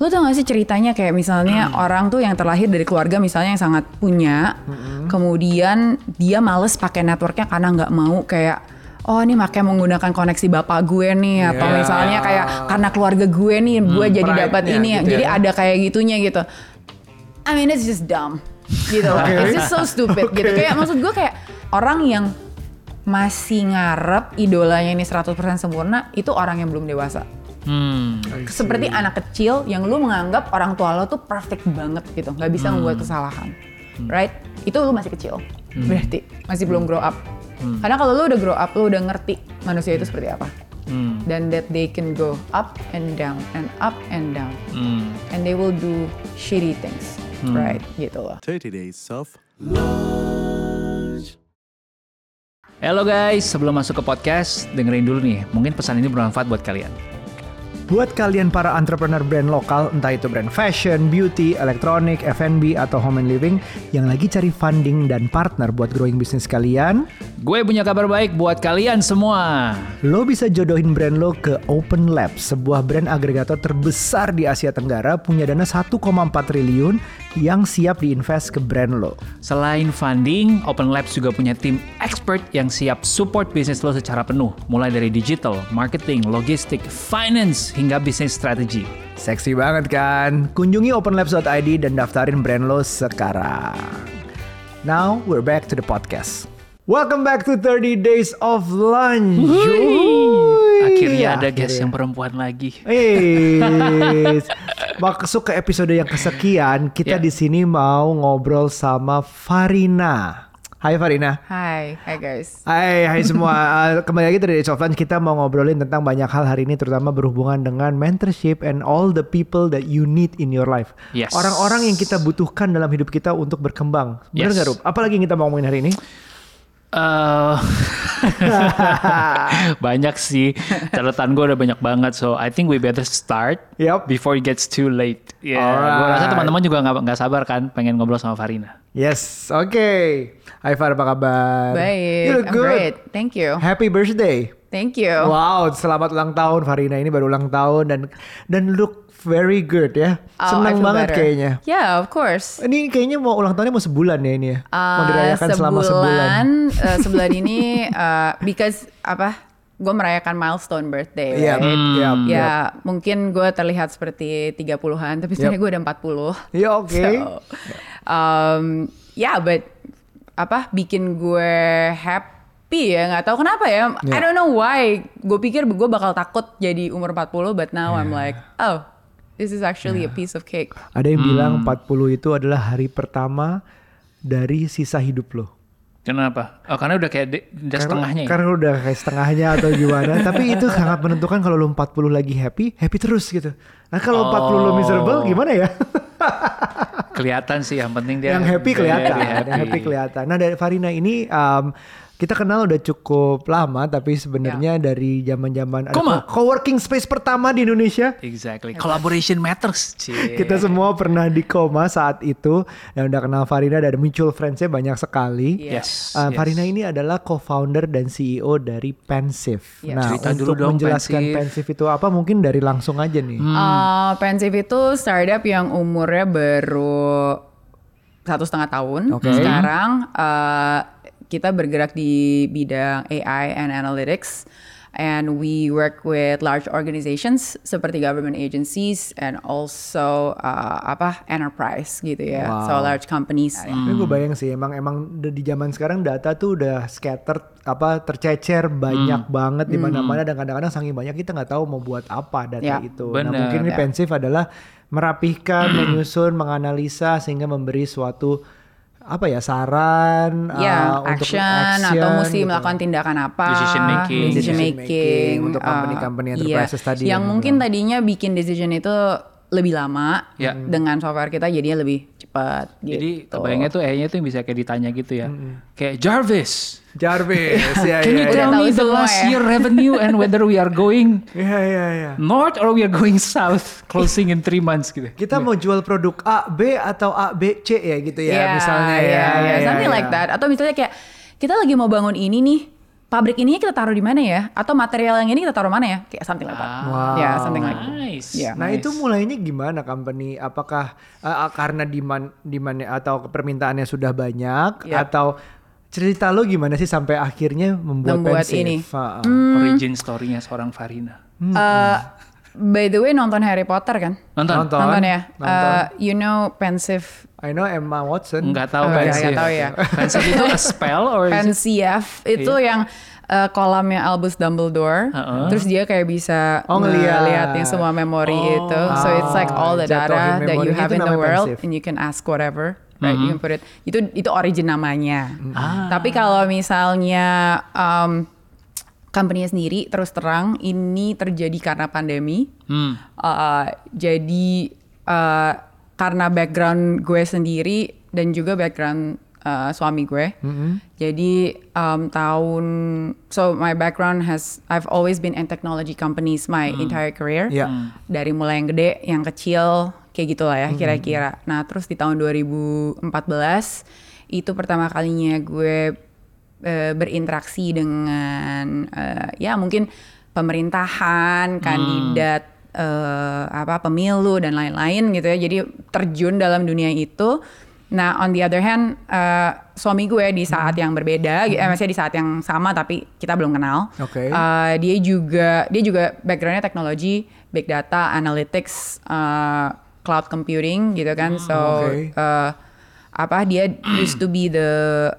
Lo tau gak sih ceritanya kayak misalnya orang tuh yang terlahir dari keluarga misalnya yang sangat punya, kemudian dia males pakai networknya karena nggak mau kayak oh ini makanya menggunakan koneksi bapak gue nih atau Iya. misalnya kayak karena keluarga gue nih gue jadi dapat ini ya. gitu Jadi ya. ada kayak gitunya gitu. I mean it's just dumb gitu loh. It's just so stupid gitu. Kayak maksud gue kayak orang yang masih ngarep idolanya ini 100% sempurna itu orang yang belum dewasa. Hmm. Seperti anak kecil yang lu menganggap orang tua lo tuh perfect banget gitu, nggak bisa Hmm. membuat kesalahan. Right? Itu lu masih kecil. Berarti masih belum grow up. Hmm. Karena kalau lu udah grow up, lu udah ngerti manusia itu seperti apa. Hmm. Dan that they can go up and down and up and down. Hmm. And they will do shitty things. Right? Gitu loh. 30 days of Halo guys, sebelum masuk ke podcast, dengerin dulu nih. Mungkin pesan ini bermanfaat buat kalian. Buat kalian para entrepreneur brand lokal, entah itu brand fashion, beauty, elektronik, F&B, atau home and living, yang lagi cari funding dan partner buat growing bisnis kalian, Gue punya kabar baik buat kalian semua. lo bisa jodohin brand lo ke Open Labs, sebuah brand agregator terbesar di Asia Tenggara, punya dana 1,4 triliun yang siap diinvest ke brand lo. Selain funding, Open Labs juga punya tim expert yang siap support bisnis lo secara penuh. Mulai dari digital, marketing, logistik, finance, hingga bisnis strategi. Seksi banget kan? Kunjungi openlabs.id dan daftarin brand lo sekarang. Now we're back to the podcast. Welcome back to 30 Days of Lunch. Akhirnya ada guest Akhirnya. yang perempuan lagi. Eh, masuk ke episode yang kesekian, kita Ya. di sini mau ngobrol sama Farina. Hai Farina. Hai, hai guys. Hai, hai semua. Uh, kembali lagi dari of Lunch. Kita mau ngobrolin tentang banyak hal hari ini, terutama berhubungan dengan mentorship and all the people that you need in your life. Yes. Orang-orang yang kita butuhkan dalam hidup kita untuk berkembang. Benar Yes. nggak, Rup? Apalagi yang kita mau ngomongin hari ini? Eh, banyak sih catatan gue udah banyak banget so I think we better start Yup. before it gets too late. Alright. gue rasa teman-teman juga nggak nggak sabar kan pengen ngobrol sama Farina. Yes, oke. Hai Far, apa kabar? Baik, You look I'm good. great. Thank you. Happy birthday. Thank you. Wow, selamat ulang tahun Farina ini baru ulang tahun dan dan look very good ya. Oh, I Senang banget better. kayaknya. Yeah, of course. Ini kayaknya mau ulang tahunnya mau sebulan ya ini ya. mau Uh, dirayakan selama sebulan. uh, sebulan ini uh, because apa? Gue merayakan milestone birthday. Iya, right? iya, Ya, iya. mungkin gue terlihat seperti 30-an, tapi sebenarnya gue udah 40. Ya oke. So, um, yeah, but apa bikin gue happy ya nggak tahu kenapa ya I Yeah. don't know why gue pikir gue bakal takut jadi umur 40 but now I'm like oh this is actually a piece of cake Ada yang bilang Hmm. 40 itu adalah hari pertama dari sisa hidup lo. Kenapa? Oh karena udah kayak de- udah setengahnya ya. Karena udah kayak setengahnya atau gimana. Tapi itu sangat menentukan kalau lo 40 lagi happy, happy terus gitu. Nah kalau 40 lo miserable gimana ya? Kelihatan sih yang penting dia yang happy kelihatan, yang happy kelihatan. Nah dari Farina ini um, kita kenal udah cukup lama, tapi sebenarnya dari zaman-zaman ada coworking space pertama di Indonesia. Exactly. Collaboration matters. Cie. Kita semua pernah di koma saat itu dan udah kenal Farina dan mutual friends-nya banyak sekali. Yes. Uh, yes. Farina ini adalah co-founder dan CEO dari Pensive. Iya. Nah, Cerita untuk dulu dong, menjelaskan Pensive. Pensive itu apa, mungkin dari langsung aja nih. Uh, Pensive itu startup yang umurnya baru satu setengah tahun. Oke. Sekarang uh, kita bergerak di bidang AI and analytics. And we work with large organizations seperti government agencies and also uh, apa enterprise gitu ya, so Wow. large companies. Ini gue bayang sih emang emang di zaman sekarang data tuh udah scattered apa tercecer banyak banget di mana-mana dan kadang-kadang saking banyak kita nggak tahu mau buat apa data Ya, itu. Nah bener. mungkin ini Ya. Pensive adalah merapihkan, menyusun, menganalisa sehingga memberi suatu apa ya saran Ya, uh, untuk action, atau mesti gitu. melakukan tindakan apa, Decision making. decision Decision making, making untuk uh, company-company enterprises iya. tadi Yang yang mungkin bilang. tadinya bikin decision itu lebih lama, Ya. dengan software kita jadinya lebih cepat. Jadi gitu. kebayangnya tuh E-nya tuh yang bisa kayak ditanya gitu ya. Kayak Jarvis. Jarvis ya Can ya you ya. tell tahu me the last ya. year revenue and whether we are going Iya iya iya. north or we are going south closing in three months gitu. Kita mau jual produk A, B atau A, B, C ya gitu ya Iya, misalnya iya, ya. iya, ya, something ya. like that. Atau misalnya kayak kita lagi mau bangun ini nih, pabrik ini kita taruh di mana ya? Atau material yang ini kita taruh mana ya? Kayak something like that. Wow. Ya, something like that. Nice. Yeah. Nah itu mulainya gimana company? Apakah uh, karena demand demand atau permintaannya sudah banyak Yep. atau cerita lo gimana sih sampai akhirnya membuat, Membuat Pensafe? ini. Ah, ah. Origin story-nya seorang Farina. Uh, by the way nonton Harry Potter kan? Nonton? Nonton. Nonton ya. Nonton. Uh, you know pensive I know Emma Watson. Nggak tahu Oh, iya, Pensive. nggak tahu ya. Itu a spell or NCF itu yang uh, kolamnya Albus Dumbledore. Heeh. Terus dia kayak bisa Oh, ngeliat. ngeliat yang semua memori Oh. itu. So it's like all the data that you have in the world pensive. and you can ask whatever. Right, you can put it. Itu itu origin namanya. Ah. Tapi kalau misalnya um, company sendiri terus terang ini terjadi karena pandemi. Hmm. Uh, jadi uh, karena background gue sendiri dan juga background uh, suami gue. Jadi um, tahun so my background has I've always been in technology companies my entire career. Iya. Dari mulai yang gede, yang kecil, kayak gitulah ya kira-kira. Nah terus di tahun 2014 itu pertama kalinya gue eh, berinteraksi dengan eh, ya mungkin pemerintahan, kandidat eh, apa pemilu dan lain-lain gitu ya. Jadi terjun dalam dunia itu. Nah, on the other hand, eh, suami gue di saat yang berbeda, eh, maksudnya di saat yang sama tapi kita belum kenal. Oke. Eh, dia juga dia juga backgroundnya teknologi, big data, analytics, eh, cloud computing gitu kan. So Oke. eh, apa dia used to be the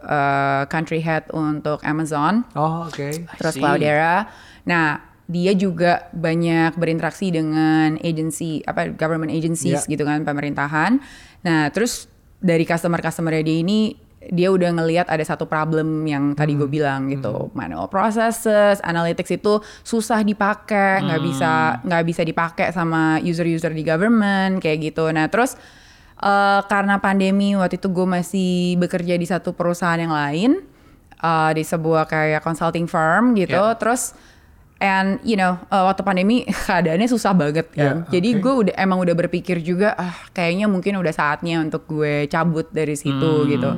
uh, country head untuk Amazon Oh oke. terus see. Cloudera. Nah, dia juga banyak berinteraksi dengan agency apa government agencies Yeah. gitu kan pemerintahan. Nah, terus dari customer-customer dia ini dia udah ngelihat ada satu problem yang tadi gue bilang gitu manual processes analytics itu susah dipakai nggak bisa nggak bisa dipakai sama user-user di government kayak gitu nah terus eh, karena pandemi waktu itu gue masih bekerja di satu perusahaan yang lain uh, di sebuah kayak consulting firm gitu. Yeah. Terus and you know uh, waktu pandemi keadaannya susah banget kan. Yeah, Jadi gue udah emang udah berpikir juga ah kayaknya mungkin udah saatnya untuk gue cabut dari situ gitu.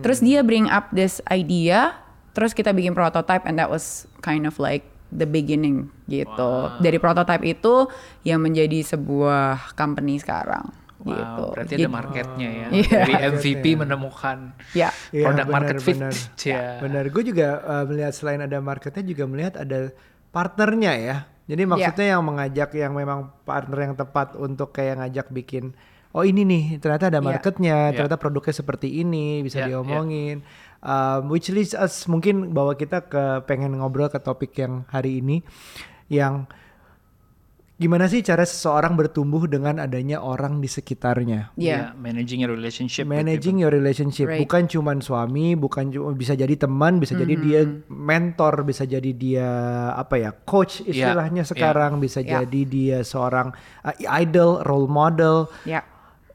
Terus dia bring up this idea, terus kita bikin prototype and that was kind of like the beginning gitu. Dari prototype itu yang menjadi sebuah company sekarang Wow, gitu. berarti ada marketnya ya. Iya. Dari MVP menemukan Ya. Iya, produk benar, market fit. benar. Ya. Benar, gue juga uh, melihat selain ada marketnya juga melihat ada partnernya ya. Jadi maksudnya yang mengajak yang memang partner yang tepat untuk kayak ngajak bikin oh ini nih ternyata ada Iya. marketnya, Iya. ternyata produknya seperti ini bisa Iya, diomongin. Um, which leads us mungkin bawa kita ke pengen ngobrol ke topik yang hari ini yang gimana sih cara seseorang bertumbuh dengan adanya orang di sekitarnya. Iya. Yeah, managing your relationship. Managing your relationship Right. bukan cuman suami, bukan cuma bisa jadi teman, bisa jadi dia mentor, bisa jadi dia apa ya coach Yeah, istilahnya yeah. sekarang, bisa Yeah. jadi dia seorang uh, idol, role model. Ya.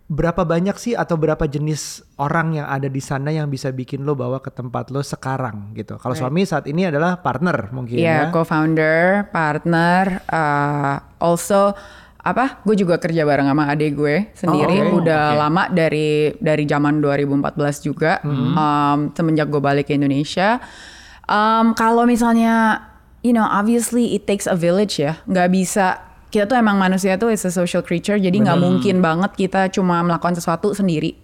Berapa banyak sih atau berapa jenis orang yang ada di sana yang bisa bikin lo bawa ke tempat lo sekarang gitu? Kalau suami saat ini adalah partner mungkin ya. Iya, co-founder, partner, uh, also apa? Gue juga kerja bareng sama adik gue sendiri. Oh, Udah oke. lama dari dari zaman 2014 juga. Um, semenjak gue balik ke Indonesia. Um, kalau misalnya, you know, obviously it takes a village ya. Nggak bisa. Kita tuh emang manusia tuh is a social creature. Jadi nggak mungkin banget kita cuma melakukan sesuatu sendiri.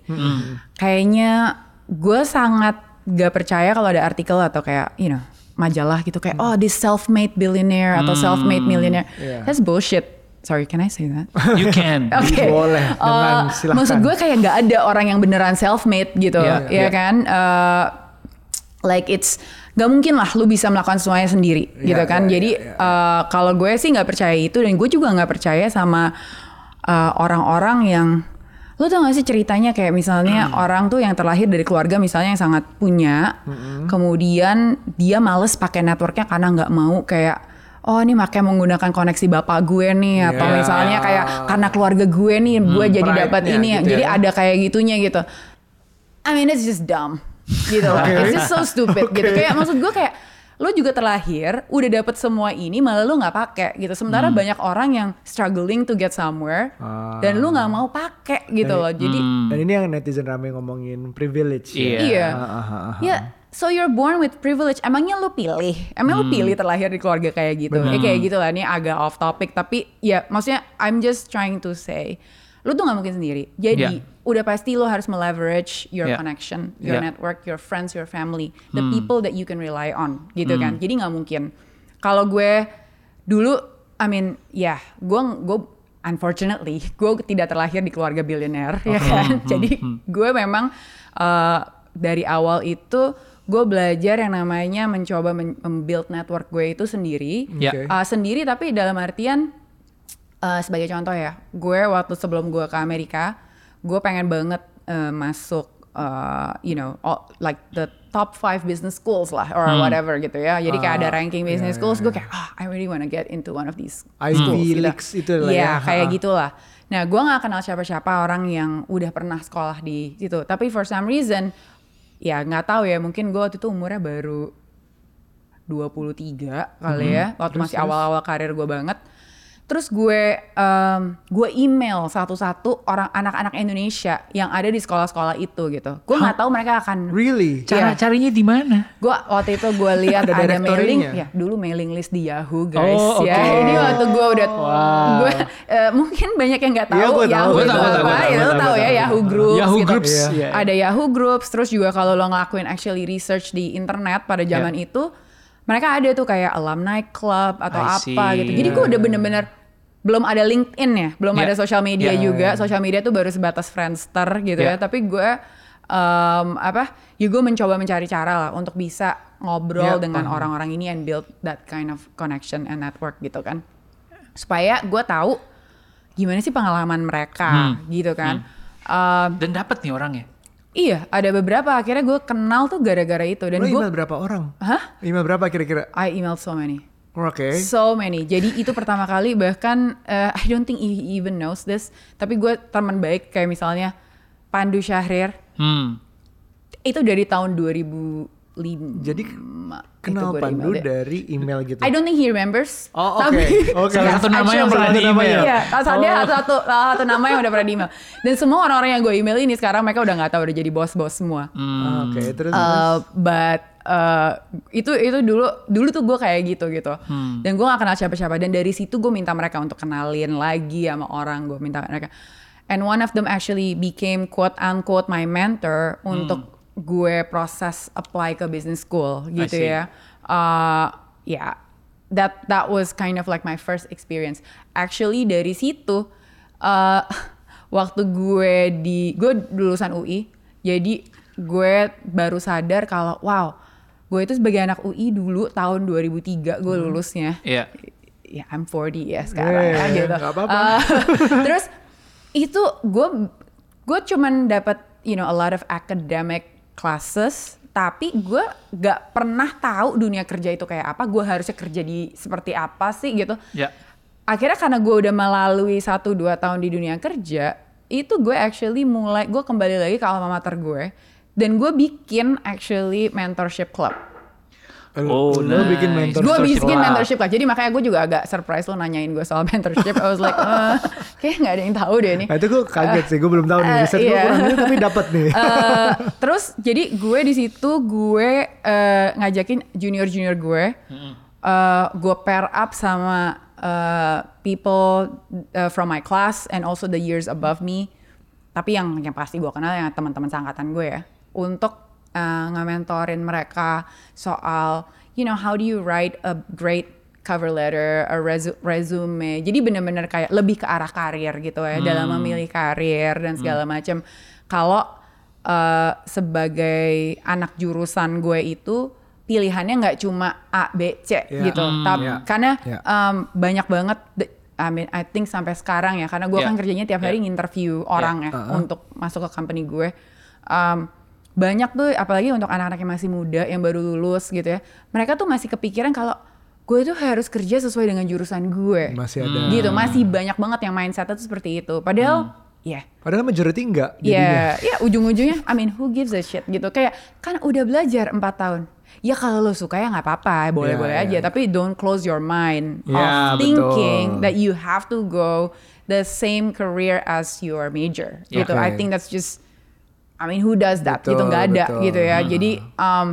Kayaknya gue sangat gak percaya kalau ada artikel atau kayak, you know, majalah gitu kayak, oh this self-made billionaire atau self-made millionaire. Yeah. That's bullshit. Sorry, can I say that? You can. Oke. Boleh, dengan Eh, silahkan. maksud gue kayak nggak ada orang yang beneran self-made gitu, Iya, ya iya. kan? Eh, like it's nggak mungkin lah lu bisa melakukan semuanya sendiri, Iya, gitu kan? iya, Jadi iya, eh, kalau gue sih nggak percaya itu dan gue juga nggak percaya sama eh, orang-orang yang Lu tau gak sih ceritanya kayak misalnya Hmm. orang tuh yang terlahir dari keluarga misalnya yang sangat punya, Hmm. kemudian dia males pakai networknya karena nggak mau kayak oh ini pakai menggunakan koneksi bapak gue nih atau Iya. misalnya kayak karena keluarga gue nih gue jadi dapat ini gitu jadi ya. ada kayak gitunya gitu. I mean it's just dumb gitu loh. Oke. It's just so stupid gitu. Oke. Kayak maksud gue kayak lo juga terlahir udah dapet semua ini malah lo nggak pakai gitu. Sementara banyak orang yang struggling to get somewhere Ah. dan lo nggak mau pakai gitu loh. Jadi Dan ini yang netizen rame ngomongin privilege. Iya. Iya. Ah, ah, ah, ah. Ya, so you're born with privilege. Emangnya lu pilih? Emang lu pilih terlahir di keluarga kayak gitu? Ya kayak gitu lah. Ini agak off topic tapi ya maksudnya I'm just trying to say, lu tuh nggak mungkin sendiri. Jadi Yeah. Udah pasti lu harus meleverage your Yeah. connection, your Yeah. network, your friends, your family, the people that you can rely on, gitu kan. Jadi nggak mungkin. Kalau gue dulu, I mean, ya, gue gue unfortunately gue tidak terlahir di keluarga bilioner, ya kan. Jadi gue memang uh, dari awal itu gue belajar yang namanya mencoba men- membuild network gue itu sendiri, Ya. Oke. Uh, sendiri tapi dalam artian uh, sebagai contoh ya, gue waktu sebelum gue ke Amerika, gue pengen banget uh, masuk, uh, you know, all- like the top five business schools lah, or whatever gitu ya. Jadi kayak ada Ah, ranking business ya, schools, ya, gue kayak, ah, I really wanna get into one of these Ivy schools. gitu. Leagues itu lah Iya, ya. kayak Ha-ha. gitulah. Nah, gue nggak kenal siapa-siapa orang yang udah pernah sekolah di situ. Tapi for some reason, ya nggak tahu ya, mungkin gue waktu itu umurnya baru 23 kali ya, waktu masih awal-awal karir gue banget. Terus gue em, gue email satu-satu orang anak-anak Indonesia yang ada di sekolah-sekolah itu gitu. Gue nggak tahu mereka akan Really? Cara Iya. carinya di mana? Gue waktu itu gue lihat Ada ada, mailing, ya dulu mailing list di Yahoo guys Oh, ya. oke. Ini waktu gue udah, Wow. gue eh, mungkin banyak yang nggak tahu Iya, tahu. Yahoo Gua itu tahu, gua tahu, apa, tahu, ya lo tahu, tahu ya tahu. Yahoo Groups. Yahoo gitu. Groups, Iya. iya. Ada Yahoo Groups, terus juga kalau lo ngelakuin actually research di internet pada zaman Iya. itu, mereka ada tuh kayak alumni club atau I apa see. gitu. Jadi gue udah bener-bener belum ada LinkedIn ya, belum Iya. ada sosial media Iya. juga. Sosial media tuh baru sebatas Friendster gitu ya. Iya. Tapi gue em, apa? Ya gue mencoba mencari cara lah untuk bisa ngobrol Iya, dengan paham. orang-orang ini and build that kind of connection and network gitu kan. Supaya gue tahu gimana sih pengalaman mereka gitu kan. Em, Dan dapat nih orangnya. iya, ada beberapa akhirnya gue kenal tuh gara-gara itu dan Lo gue email berapa orang? Hah? Email berapa kira-kira? I emailed so many. Oke. So many. Jadi itu pertama kali bahkan eh, I don't think he even knows this. Tapi gue teman baik kayak misalnya Pandu Syahrir Hmm. itu dari tahun 2005. Jadi kenal gue Pandu email dia. dari email gitu. I don't think he remembers. Oh, oke. Tapi- Oke. Salah satu nama yang pernah satu di email. Iya, salah dia satu, satu, salah satu nama yang udah pernah di email. Dan semua orang-orang yang gue email ini sekarang mereka udah nggak tahu udah jadi bos-bos semua. Ah, Oke, terus terus. Uh, but uh, itu itu dulu dulu tuh gue kayak gitu gitu dan gue gak kenal siapa-siapa dan dari situ gue minta mereka untuk kenalin lagi sama orang gue minta mereka and one of them actually became quote unquote my mentor untuk gue proses apply ke business school gitu ya. Uh, ya that that was kind of like my first experience. Actually dari situ uh, waktu gue di gue lulusan UI jadi gue baru sadar kalau wow gue itu sebagai anak UI dulu tahun 2003 gue lulusnya. Iya. ya I'm 40 ya sekarang ya Eh, gitu. nggak apa-apa. Uh, terus itu gue gue cuman dapat you know a lot of academic classes tapi gue gak pernah tahu dunia kerja itu kayak apa. Gue harusnya kerja di seperti apa sih gitu. Ya. akhirnya karena gue udah melalui satu dua tahun di dunia kerja itu gue actually mulai gue kembali lagi ke alma mater gue dan gue bikin actually mentorship club Oh, lo bikin mentor. gue Mentorship bikin mentorship club jadi makanya gue juga agak surprise lo nanyain gue soal mentorship. I was like eh, kayak nggak ada yang tahu deh ini. Nah, itu gue kaget sih, gue belum tahu nih. Eh, Riset gue iya. kurang ini tapi dapat nih. Eh, terus jadi gue di situ gue eh, ngajakin junior junior gue eh, gue pair up sama eh, people eh, from my class and also the years above me. Tapi yang yang pasti gue kenal yang teman-teman seangkatan gue ya. Untuk eh, nge-mentorin mereka soal you know how do you write a great cover letter, a resu- resume. Jadi bener-bener kayak lebih ke arah karir gitu ya dalam memilih karir dan segala macam. Kalau eh, sebagai anak jurusan gue itu pilihannya nggak cuma A, B, C Ya. gitu. Hmm, Tapi ya. karena Ya. em, banyak banget I mean I think sampai sekarang ya karena gue Ya. kan kerjanya tiap hari nginterview orang ya Uh-uh. untuk masuk ke company gue. Em, banyak tuh apalagi untuk anak-anak yang masih muda yang baru lulus gitu ya. Mereka tuh masih kepikiran kalau gue tuh harus kerja sesuai dengan jurusan gue. Masih ada. Gitu, masih banyak banget yang mindsetnya tuh seperti itu. Padahal ya Padahal majority enggak jadinya. Ya, ya ujung-ujungnya, I mean, who gives a shit gitu. Kayak kan udah belajar 4 tahun. Ya kalau lo suka ya nggak apa-apa, boleh-boleh Ya, aja. ya. Tapi don't close your mind Ya, of thinking betul. that you have to go the same career as your major. Ya. Gitu. I Oke. think that's just, I mean, who does that? gitu Betul, nggak ada betul. gitu ya. Jadi um,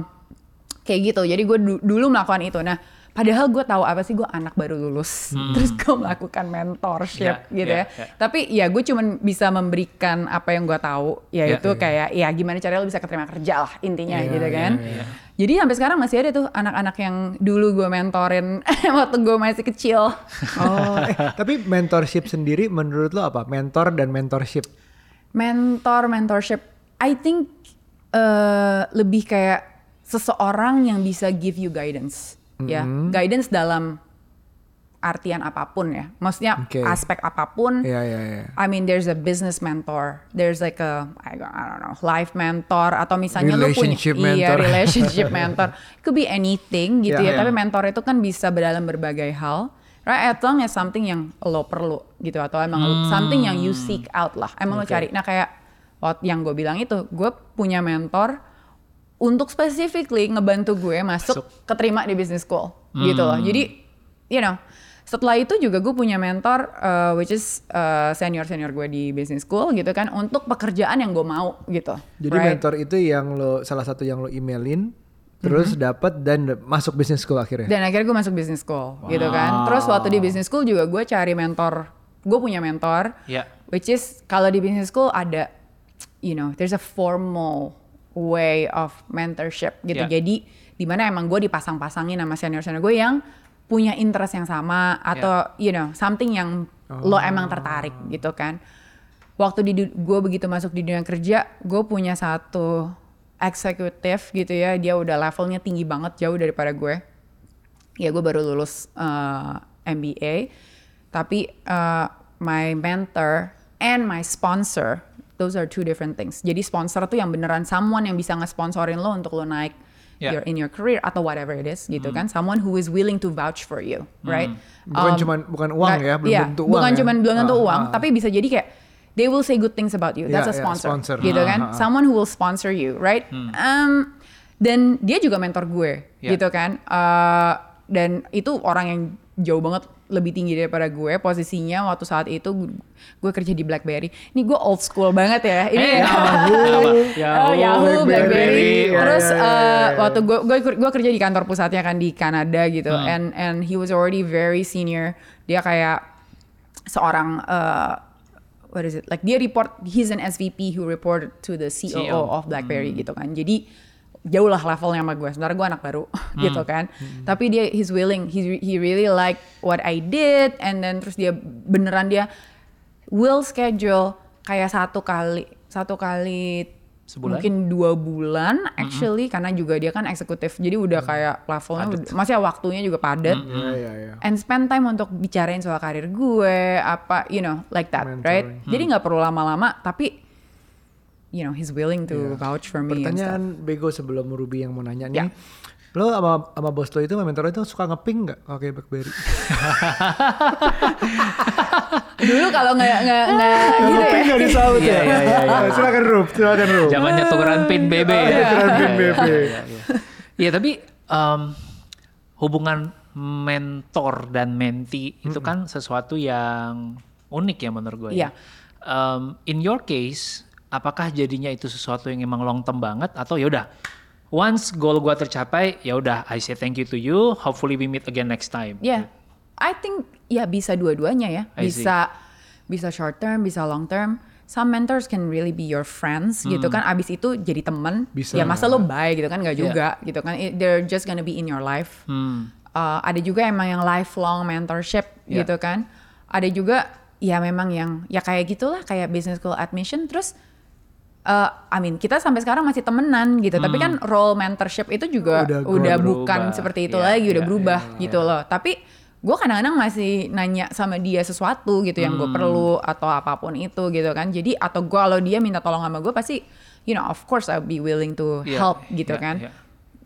kayak gitu jadi gue du- dulu melakukan itu nah padahal gue tahu apa sih gue anak baru lulus terus gue melakukan mentorship Ya, gitu ya, ya, ya. tapi ya gue cuman bisa memberikan apa yang gue tahu yaitu kayak ya gimana caranya lo bisa keterima kerja lah intinya Iya, gitu iya, kan iya. jadi sampai sekarang masih ada tuh anak-anak yang dulu gue mentorin waktu gue masih kecil Oh, eh, tapi mentorship sendiri menurut lo apa? Mentor dan mentorship. mentor mentorship I think eh, lebih kayak seseorang yang bisa give you guidance ya. Mm-hmm. guidance dalam artian apa pun ya. Maksudnya Oke. aspek apa pun. Iya, iya, iya. I mean there's a business mentor. There's like a I don't know life mentor. Atau misalnya lu punya Relationship iya mentor. relationship mentor. Could be anything gitu Iya, ya. iya. tapi mentor itu kan bisa berdalam berbagai hal. Right? As long as something yang lo perlu gitu. Atau emang lo- something yang you seek out lah. Emang lo cari. Nah kayak yang gue bilang itu gue punya mentor untuk specifically ngebantu gue masuk, keterima di business school gitu loh jadi you know setelah itu juga gue punya mentor uh, which is senior senior gue di business school gitu kan untuk pekerjaan yang gue mau gitu Jadi right? mentor itu yang lo salah satu yang lo emailin terus Mm-hmm. dapat dan masuk business school akhirnya. Dan akhirnya gue masuk business school gitu kan. Terus waktu di business school juga gue cari mentor. Gue punya mentor. Ya. Which is kalau di business school ada, you know, there's a formal way of mentorship gitu. Ya. Jadi di mana emang gue dipasang-pasangin sama senior-senior gue yang punya interest yang sama atau you know something yang lo emang tertarik gitu kan. Waktu di gue begitu masuk di dunia kerja, gue punya satu eksekutif gitu ya, dia udah levelnya tinggi banget jauh daripada gue ya gue baru lulus uh, MBA tapi uh, my mentor and my sponsor those are two different things. Jadi sponsor tuh yang beneran someone yang bisa nge-sponsorin lo untuk lo naik Yeah. your, in your career atau whatever it is gitu kan. Someone who is willing to vouch for you right? Bukan Um, cuman bukan uang ya, belum iya, tentu uang bukan ya. cuman belum tentu Ah, uang ah. tapi bisa jadi kayak they will say good things about you. That's Iya, a sponsor, sponsor. gitu Ah, kan? ah, someone who will sponsor you right? Um, dan dia juga mentor gue Ya. gitu kan? Uh, dan itu orang yang jauh banget lebih tinggi daripada gue posisinya waktu saat itu gue, gue kerja di BlackBerry ini gue old school banget ya ini Eh, ya. Yahoo, Oh, Yahoo, Yahoo, BlackBerry. BlackBerry. Ya, Terus ya, ya, uh, ya. waktu gue gue gue kerja di kantor pusatnya kan di Kanada gitu, Hmm. and and he was already very senior. Dia kayak seorang uh, what is it? Like dia report, he's an SVP who reported to the COO CEO. of BlackBerry gitu kan. Jadi jauh lah levelnya sama gue. Sementara gue anak baru gitu kan. Tapi dia he's willing, he he really like what I did, and then terus dia beneran dia will schedule kayak satu kali satu kali Sebulan? mungkin dua bulan actually karena juga dia kan eksekutif. Jadi udah kayak levelnya udah, maksudnya waktunya juga padat. Iya, iya, iya. and spend time untuk bicarain soal karir gue apa you know like that right? Mentoring. jadi nggak perlu lama-lama tapi you know he's willing to vouch for me and stuff. Pertanyaan bego sebelum Ruby yang mau nanya nih. Ya. Lo sama sama bos lo itu sama mentor lo itu suka ngeping nggak pakai BlackBerry? dulu kalau nggak nggak nggak gitu ya Ngeping nggak disahut Iya, ya? iya, iya, iya. Silakan Rub, silakan Rub. Zamannya tukeran pin BB ya. Tukeran pin Iya, BB. iya, iya, iya. Iya, tapi um, hubungan mentor dan menti itu kan sesuatu yang unik ya menurut gue. Iya. ya. Um, in your case, apakah jadinya itu sesuatu yang emang long term banget atau ya udah once goal gua tercapai ya udah I say thank you to you, hopefully we meet again next time. Yeah, I think ya bisa dua-duanya ya. I see. Bisa bisa short term, bisa long term. Some mentors can really be your friends gitu kan. Abis itu jadi temen. Bisa. Ya masa lo bye gitu kan? Nggak Yeah. juga gitu kan. They're just gonna be in your life. Hmm. Uh, ada juga emang yang lifelong mentorship Yeah. gitu kan. Ada juga ya memang yang ya kayak gitulah kayak business school admission terus uh, I mean kita sampai sekarang masih temenan gitu tapi kan role mentorship itu juga Udah udah, bukan berubah. seperti itu Iya, lagi udah iya, berubah iya, gitu loh tapi gue kadang-kadang masih nanya sama dia sesuatu gitu yang Hmm. gue perlu atau apa pun itu gitu kan jadi atau gue kalau dia minta tolong sama gue pasti you know of course I'll be willing to Iya, help gitu iya, kan iya.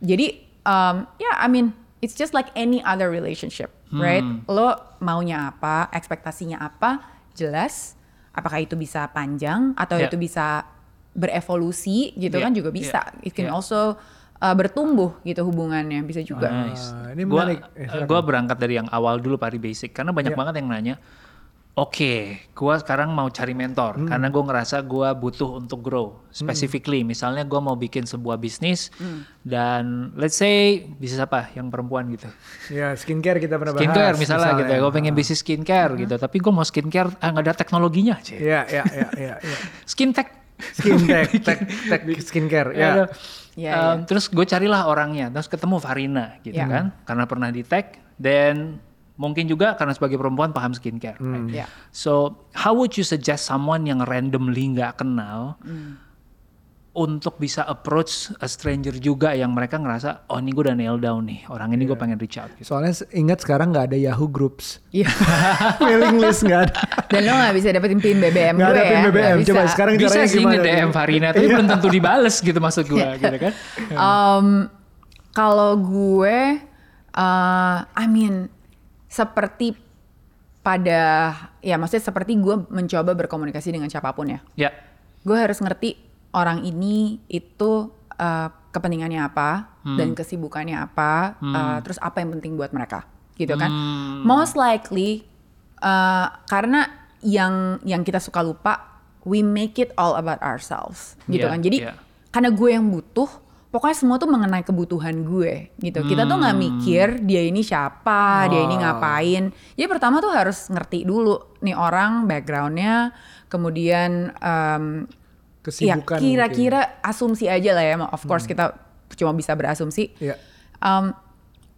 jadi um, ya I mean it's just like any other relationship right Hmm. lo maunya apa ekspektasinya apa jelas apakah itu bisa panjang atau Yeah. itu bisa berevolusi gitu Yeah, kan juga bisa yeah, it can yeah. also uh, bertumbuh gitu hubungannya bisa juga Nice. Ah, ini gua, menarik. Eh, gua berangkat dari yang awal dulu pari basic karena banyak Iya. banget yang nanya Oke, gua sekarang mau cari mentor Hmm. karena gue ngerasa gua butuh untuk grow. Specifically, misalnya gua mau bikin sebuah bisnis Hmm. dan let's say bisnis apa yang perempuan gitu. Ya skincare kita pernah Skincare bahas. misalnya, gitu ya. Gue pengen Ah. bisnis skincare gitu, tapi gue mau skincare ah, nggak ada teknologinya aja. Iya, iya, iya, iya. iya. Skin tech. Skin tech, tech, tech skincare. Ya. Ada. Iya, Um, Terus gue carilah orangnya, terus ketemu Farina gitu Iya. kan, karena pernah di tag, dan mungkin juga karena sebagai perempuan paham skincare. Hmm. right? Ya. So how would you suggest someone yang randomly nggak kenal untuk bisa approach a stranger juga yang mereka ngerasa oh ini gue udah nail down nih orang ini gue pengen reach out gitu. Soalnya ingat sekarang nggak ada Yahoo Groups. Iya. Mailing list nggak ada. Dan lo gak bisa dapetin pin BBM Nggak gue ada ya. pin BBM. Nggak Coba bisa. sekarang Bisa caranya sih gimana? nge-DM Farina tapi belum tentu dibales gitu maksud gue gitu kan. Um, kalau gue, uh, I mean, seperti pada, ya maksudnya seperti gue mencoba berkomunikasi dengan siapa pun ya. Ya. Gue harus ngerti orang ini itu uh, kepentingannya apa dan kesibukannya apa, uh, terus apa yang penting buat mereka, gitu kan? Most likely, uh, karena yang yang kita suka lupa, we make it all about ourselves, gitu Yeah, kan? Jadi yeah. karena gue yang butuh, pokoknya semua tuh mengenai kebutuhan gue, gitu. Kita tuh nggak mikir dia ini siapa, dia ini Oh. ngapain. Jadi pertama tuh harus ngerti dulu nih orang backgroundnya, kemudian um, Ya Kesibukan kira-kira asumsi aja lah ya. Of course kita cuma bisa berasumsi. Iya. Um,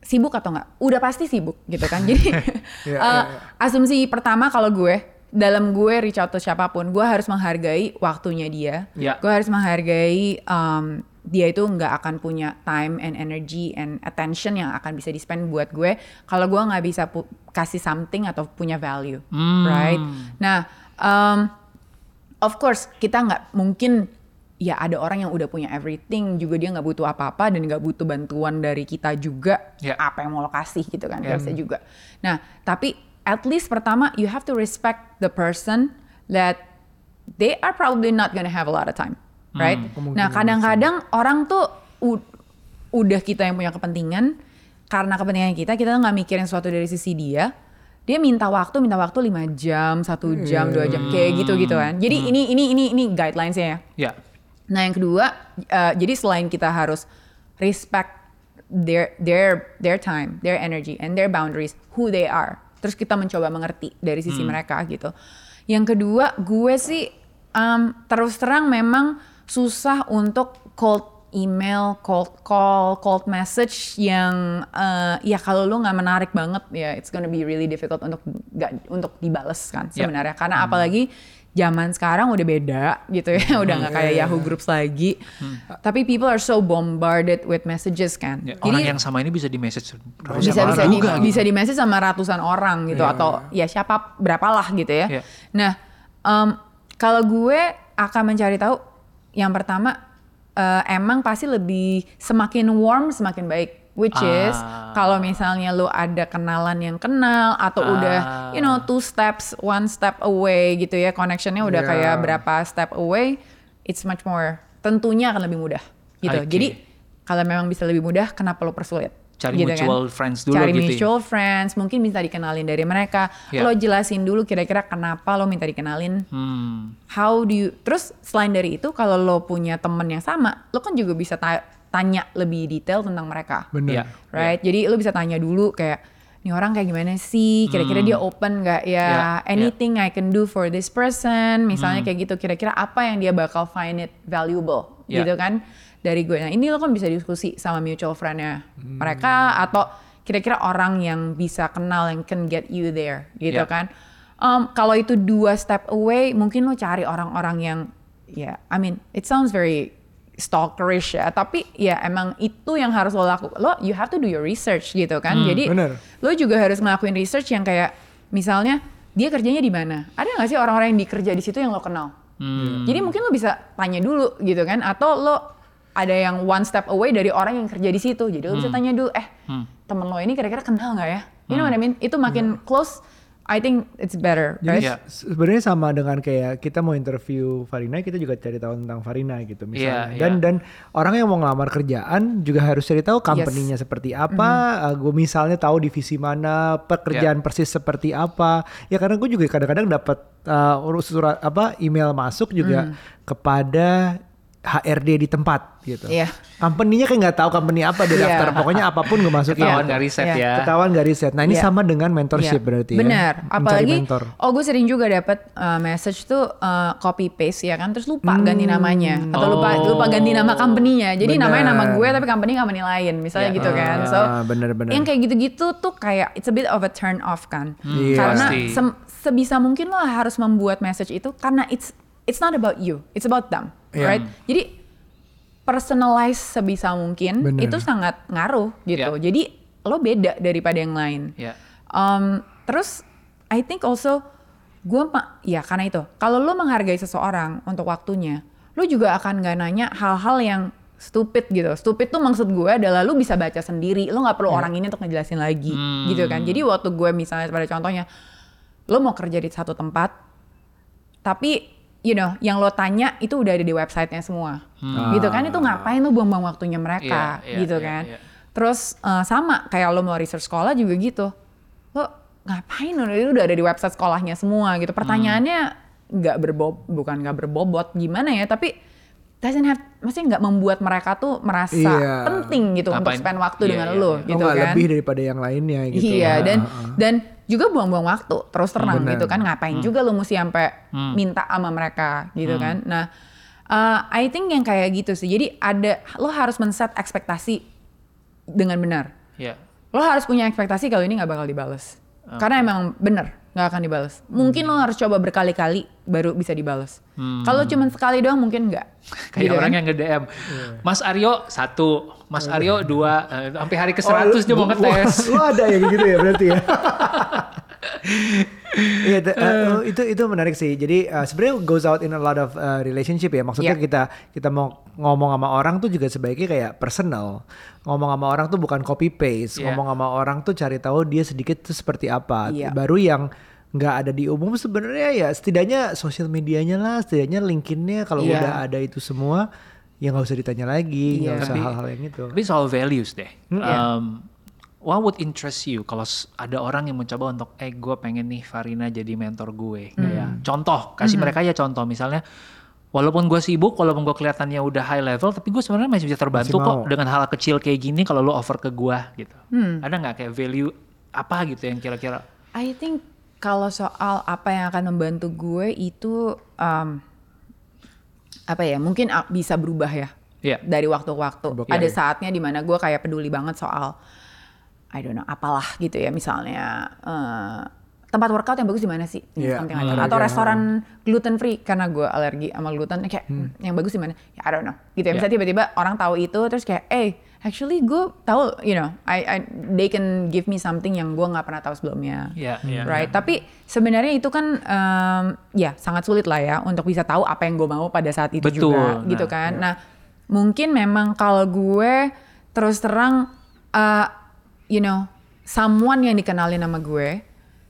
sibuk atau enggak? Udah pasti sibuk gitu kan. Jadi Iya, uh, iya, asumsi pertama kalau gue dalam gue reach out to siapa pun, gue harus menghargai waktunya dia. Iya. Gue harus menghargai um, dia itu nggak akan punya time and energy and attention yang akan bisa di spend buat gue kalau gue nggak bisa pu- kasih something atau punya value, Hmm. right? Nah, um, of course kita nggak mungkin ya ada orang yang udah punya everything juga dia nggak butuh apa-apa dan nggak butuh bantuan dari kita juga Ya. apa yang mau lo kasih gitu kan nggak bisa juga. Nah tapi at least pertama you have to respect the person that they are probably not gonna have a lot of time right? nah kadang-kadang orang tuh udah kita yang punya kepentingan karena kepentingan kita kita nggak mikirin sesuatu dari sisi dia dia minta waktu minta waktu lima jam satu jam dua jam kayak gitu gitu kan jadi ini ini ini ini guidelines ya Ya. Nah yang kedua, eh, jadi selain kita harus respect their their their time, their energy, and their boundaries, who they are. Terus kita mencoba mengerti dari sisi mereka gitu. Yang kedua, gue sih um, terus terang memang susah untuk cold email, cold call, cold message yang eh, ya kalau lu nggak menarik banget ya it's gonna be really difficult untuk nggak untuk dibales kan Ya. sebenarnya. Karena apalagi zaman sekarang udah beda gitu ya udah nggak kayak Yahoo Groups lagi. Tapi people are so bombarded with messages kan. Ya, jadi orang yang sama ini bisa di message bisa bisa di, juga gitu. bisa di message sama ratusan orang gitu atau ya siapa berapalah gitu ya. Iya. nah em, kalau gue akan mencari tahu yang pertama eh, emang pasti lebih semakin warm semakin baik which is Ah. kalau misalnya lu ada kenalan yang kenal atau Ah. udah you know two steps one step away gitu ya connectionnya udah Yeah. kayak berapa step away it's much more tentunya akan lebih mudah gitu Oke. jadi kalau memang bisa lebih mudah kenapa lo persulit Cari Gitu kan? mutual friends dulu cari gitu ya. mutual friends mungkin bisa dikenalin dari mereka Ya. lo jelasin dulu kira-kira kenapa lo minta dikenalin Hmm. how do you terus selain dari itu kalau lo punya temen yang sama lo kan juga bisa ta- tanya lebih detail tentang mereka Bener. Ya. right jadi lo bisa tanya dulu kayak ini orang kayak gimana sih kira-kira dia open nggak ya Ya, anything I can do for this person misalnya kayak gitu kira-kira apa yang dia bakal find it valuable Ya. gitu kan dari gue. Nah ini lo kan bisa diskusi sama mutual friend-nya mereka atau kira-kira orang yang bisa kenal yang can get you there gitu Ya. kan. Um, kalau itu dua step away mungkin lo cari orang-orang yang ya I mean it sounds very stalkerish ya tapi ya emang itu yang harus lo lakukan lo you have to do your research gitu kan. Jadi bener. lo juga harus ngelakuin research yang kayak misalnya dia kerjanya di mana? Ada nggak sih orang-orang yang dikerja di situ yang lo kenal? Jadi mungkin lo bisa tanya dulu gitu kan atau lo ada yang one step away dari orang yang kerja di situ jadi lo bisa tanya dulu eh temen lo ini kira-kira kenal nggak ya you know what I mean itu makin close I think it's better, Jadi right? Iya. se- sebenarnya sama dengan kayak kita mau interview Farina, kita juga cari tahu tentang Farina gitu misalnya. Iya, dan iya. dan orang yang mau ngelamar kerjaan juga harus cari tahu company-nya seperti apa. gue misalnya tahu divisi mana, pekerjaan persis seperti apa. Ya karena gue juga kadang-kadang dapat uh, urus surat apa email masuk juga kepada HRD di tempat gitu. Iya. Company-nya kayak nggak tahu company apa dia Iya. daftar. Pokoknya apa pun gue masukin. Ketahuan Iya. nggak riset Iya. ya. Ketahuan gak riset. Nah ini Iya. sama dengan mentorship Iya, berarti ya. Bener. Mencari Apalagi, mentor. oh gue sering juga dapat uh, message tuh uh, copy paste ya kan, terus lupa ganti namanya atau lupa Oh. lupa ganti nama company-nya. Jadi Bener. namanya nama gue tapi company company lain, misalnya Iya. gitu kan. So Ah, bener-bener. yang kayak gitu-gitu tuh kayak it's a bit of a turn off kan. Iya. Karena sem- sebisa mungkin lo harus membuat message itu karena it's it's not about you, it's about them, Iya. right? Jadi personalize sebisa mungkin Bener. itu sangat ngaruh gitu. Iya. Jadi lo beda daripada yang lain. Ya. Um, terus I think also gue ya karena itu kalau lo menghargai seseorang untuk waktunya, lo juga akan gak nanya hal-hal yang stupid gitu. Stupid tuh maksud gue adalah lo bisa baca sendiri, lo nggak perlu orang ini untuk ngejelasin lagi gitu kan. Jadi waktu gue misalnya pada contohnya, lo mau kerja di satu tempat, tapi you know yang lo tanya itu udah ada di websitenya semua, gitu kan? Itu ngapain lo buang-buang waktunya mereka, Iya, iya, gitu iya, kan? iya. Terus eh, sama kayak lo mau research sekolah juga gitu. Lo ngapain lo itu udah ada di website sekolahnya semua gitu. Pertanyaannya nggak berbob bukan nggak berbobot gimana ya, tapi doesn't have maksudnya nggak membuat mereka tuh merasa Iya. penting gitu untuk Ngapain? spend waktu Iya, dengan iya, lo iya. Oh, gitu nggak kan. lebih daripada yang lainnya gitu. Iya Ah, dan ah, ah. dan juga buang-buang waktu terus terang Bener. gitu kan ngapain juga lo mesti sampai minta sama mereka gitu kan. Nah, uh, I think yang kayak gitu sih. Jadi ada lo harus men-set ekspektasi dengan benar. Ya. Lo harus punya ekspektasi kalau ini nggak bakal dibales. Karena emang bener nggak akan dibales. Mungkin lo harus coba berkali-kali baru bisa dibales. Kalau cuma sekali doang mungkin nggak. Kayak Gitu orang kan? yang nge-DM, Mas Aryo satu, Mas Aryo dua, eh, sampai hari ke Oh, 100 dia mau ngetes. Lu ada yang gitu ya berarti ya. Iya, uh, itu itu menarik sih. Jadi uh, sebenarnya goes out in a lot of uh, relationship ya. Maksudnya Iya. kita kita mau ngomong sama orang tuh juga sebaiknya kayak personal. Ngomong sama orang tuh bukan copy paste. Iya. Ngomong sama orang tuh cari tahu dia sedikit tuh seperti apa. Iya. Baru yang nggak ada di umum sebenarnya ya setidaknya sosial medianya lah, setidaknya LinkedIn-nya kalau Iya. udah ada itu semua ya nggak usah ditanya lagi, nggak Iya. usah Tapi- hal-hal yang itu. Tapi soal values deh. Iya. Um, what would interest you kalau ada orang yang mencoba untuk, eh gue pengen nih Farina jadi mentor gue. Kayak contoh, kasih mereka ya contoh. Misalnya, walaupun gue sibuk, walaupun gue kelihatannya udah high level, tapi gue sebenarnya masih bisa terbantu Masih kok mau. dengan hal kecil kayak gini kalau lo offer ke gue gitu. Ada nggak kayak value apa gitu yang kira-kira? I think kalau soal apa yang akan membantu gue itu um, apa ya mungkin bisa berubah ya Iya. dari waktu ke waktu. Oke. Ada saatnya di mana gue kayak peduli banget soal I don't know apalah gitu ya misalnya eh, tempat workout yang bagus di mana sih? Iya. Something like that. Hmm. Atau Iya. restoran gluten free karena gue alergi sama gluten kayak "Hmm, yang bagus di mana? Ya I don't know. Gitu ya. Iya. Misalnya tiba-tiba orang tahu itu terus kayak eh actually gue tahu you know I, I they can give me something yang gue nggak pernah tahu sebelumnya Iya, iya, right? Tapi sebenarnya itu kan em, ya sangat sulit lah ya untuk bisa tahu apa yang gue mau pada saat itu Betul, juga, nah, gitu kan. Nah, mungkin memang kalau gue terus terang, uh, you know, someone yang dikenalin sama gue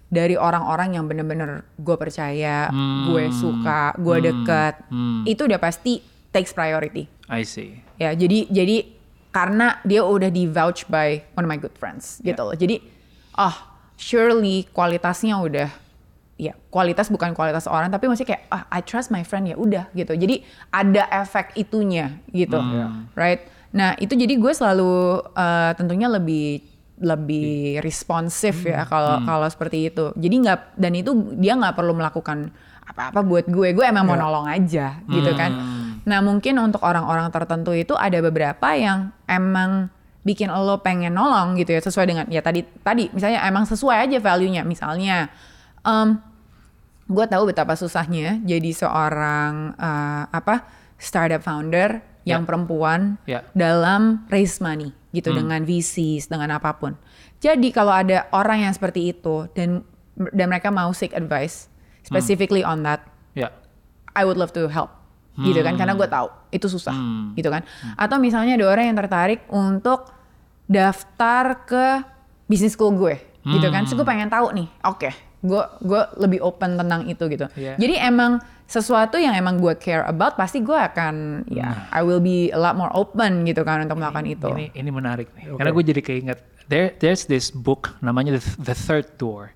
dari orang-orang yang bener-bener gue percaya, gue suka, gue deket, itu udah pasti takes priority. I see. Ya, jadi jadi karena dia udah di vouch by one of my good friends gitu loh. Jadi ah surely kualitasnya udah ya kualitas bukan kualitas orang tapi maksudnya kayak ah I trust my friend ya udah gitu. Jadi ada efek itunya gitu. Right? Nah, itu jadi gue selalu eh, tentunya lebih lebih responsif ya kalau kalau seperti itu. Jadi nggak dan itu dia nggak perlu melakukan apa-apa buat gue. Gue emang mau nolong aja gitu kan. Nah mungkin untuk orang-orang tertentu itu ada beberapa yang emang bikin lo pengen nolong gitu ya sesuai dengan ya tadi tadi misalnya emang sesuai aja value-nya misalnya em gue tahu betapa susahnya jadi seorang eh, apa startup founder yang Ya. perempuan Ya. dalam raise money gitu dengan VCs dengan apa pun. Jadi kalau ada orang yang seperti itu dan dan mereka mau seek advice specifically on that Ya. I would love to help gitu kan karena gue tahu itu susah gitu kan atau misalnya ada orang yang tertarik untuk daftar ke bisnis school gue gitu kan so gue pengen tahu nih oke gue gue lebih open tentang itu gitu Iya. jadi emang sesuatu yang emang gue care about pasti gue akan ya I will be a lot more open gitu kan untuk melakukan itu Ini ini menarik nih. Karena gue jadi keinget there there's this book namanya The, The Third Tour.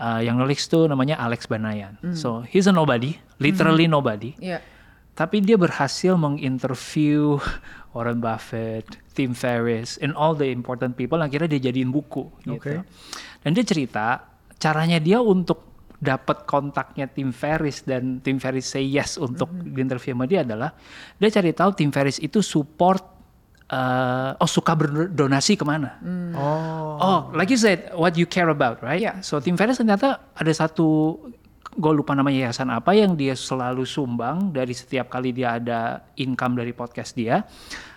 Uh, yang nulis tuh namanya Alex Banayan. So he's a nobody, literally nobody. Iya. Tapi dia berhasil menginterview Warren Buffett, Tim Ferriss, and all the important people. Akhirnya dia jadiin buku gitu. Dan dia cerita caranya dia untuk dapat kontaknya Tim Ferriss dan Tim Ferriss say yes untuk diinterview sama dia adalah dia cari tahu Tim Ferriss itu support eh, oh suka berdonasi ke mana. Oh. Oh, like you said, what you care about, right? Yeah. So Tim Ferriss ternyata ada satu, gue lupa namanya yayasan apa yang dia selalu sumbang dari setiap kali dia ada income dari podcast dia,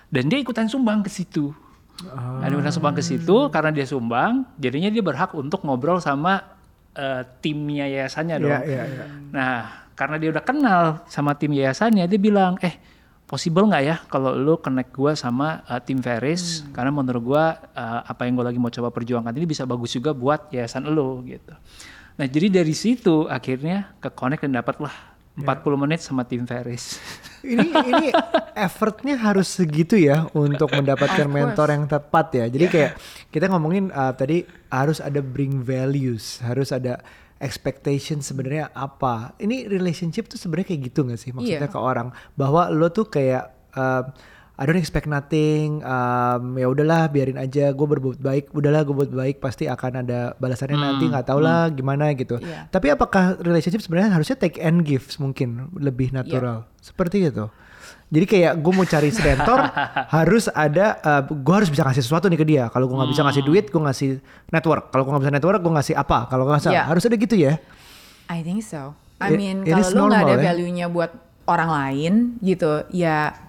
dan dia ikutan sumbang ke situ. Nah, dia sumbang ke situ karena dia sumbang, jadinya dia berhak untuk ngobrol sama eh, timnya yayasannya dong. Iya, iya, iya. Nah, karena dia udah kenal sama tim yayasannya, dia bilang, eh, possible nggak ya kalau lu connect gua sama uh, tim Ferris? Karena menurut gua uh, apa yang gue lagi mau coba perjuangkan ini bisa bagus juga buat yayasan lu gitu. Nah, jadi dari situ akhirnya ke connect dan dapatlah 40 menit sama tim Ferris. ini ini effortnya harus segitu ya untuk mendapatkan mentor yang tepat ya. Jadi kayak kita ngomongin uh, tadi harus ada bring values, harus ada expectation sebenarnya apa. Ini relationship tuh sebenarnya kayak gitu gak sih maksudnya Iya. ke orang bahwa lo tuh kayak uh, I don't expect nothing, um, ya udahlah biarin aja, gue berbuat baik, udahlah gue berbuat baik pasti akan ada balasannya nanti nggak tau lah gimana gitu. Iya. Tapi apakah relationship sebenarnya harusnya take and give mungkin lebih natural seperti itu? Jadi kayak gue mau cari mentor harus ada, gue harus bisa ngasih sesuatu nih ke dia. Kalau gue nggak bisa ngasih duit, gue ngasih network. Kalau gue nggak bisa network, gue ngasih apa? Kalau nggak bisa, Iya. harus ada gitu ya. I think so. I mean, kalau lu nggak ada ya. value-nya buat orang lain gitu, ya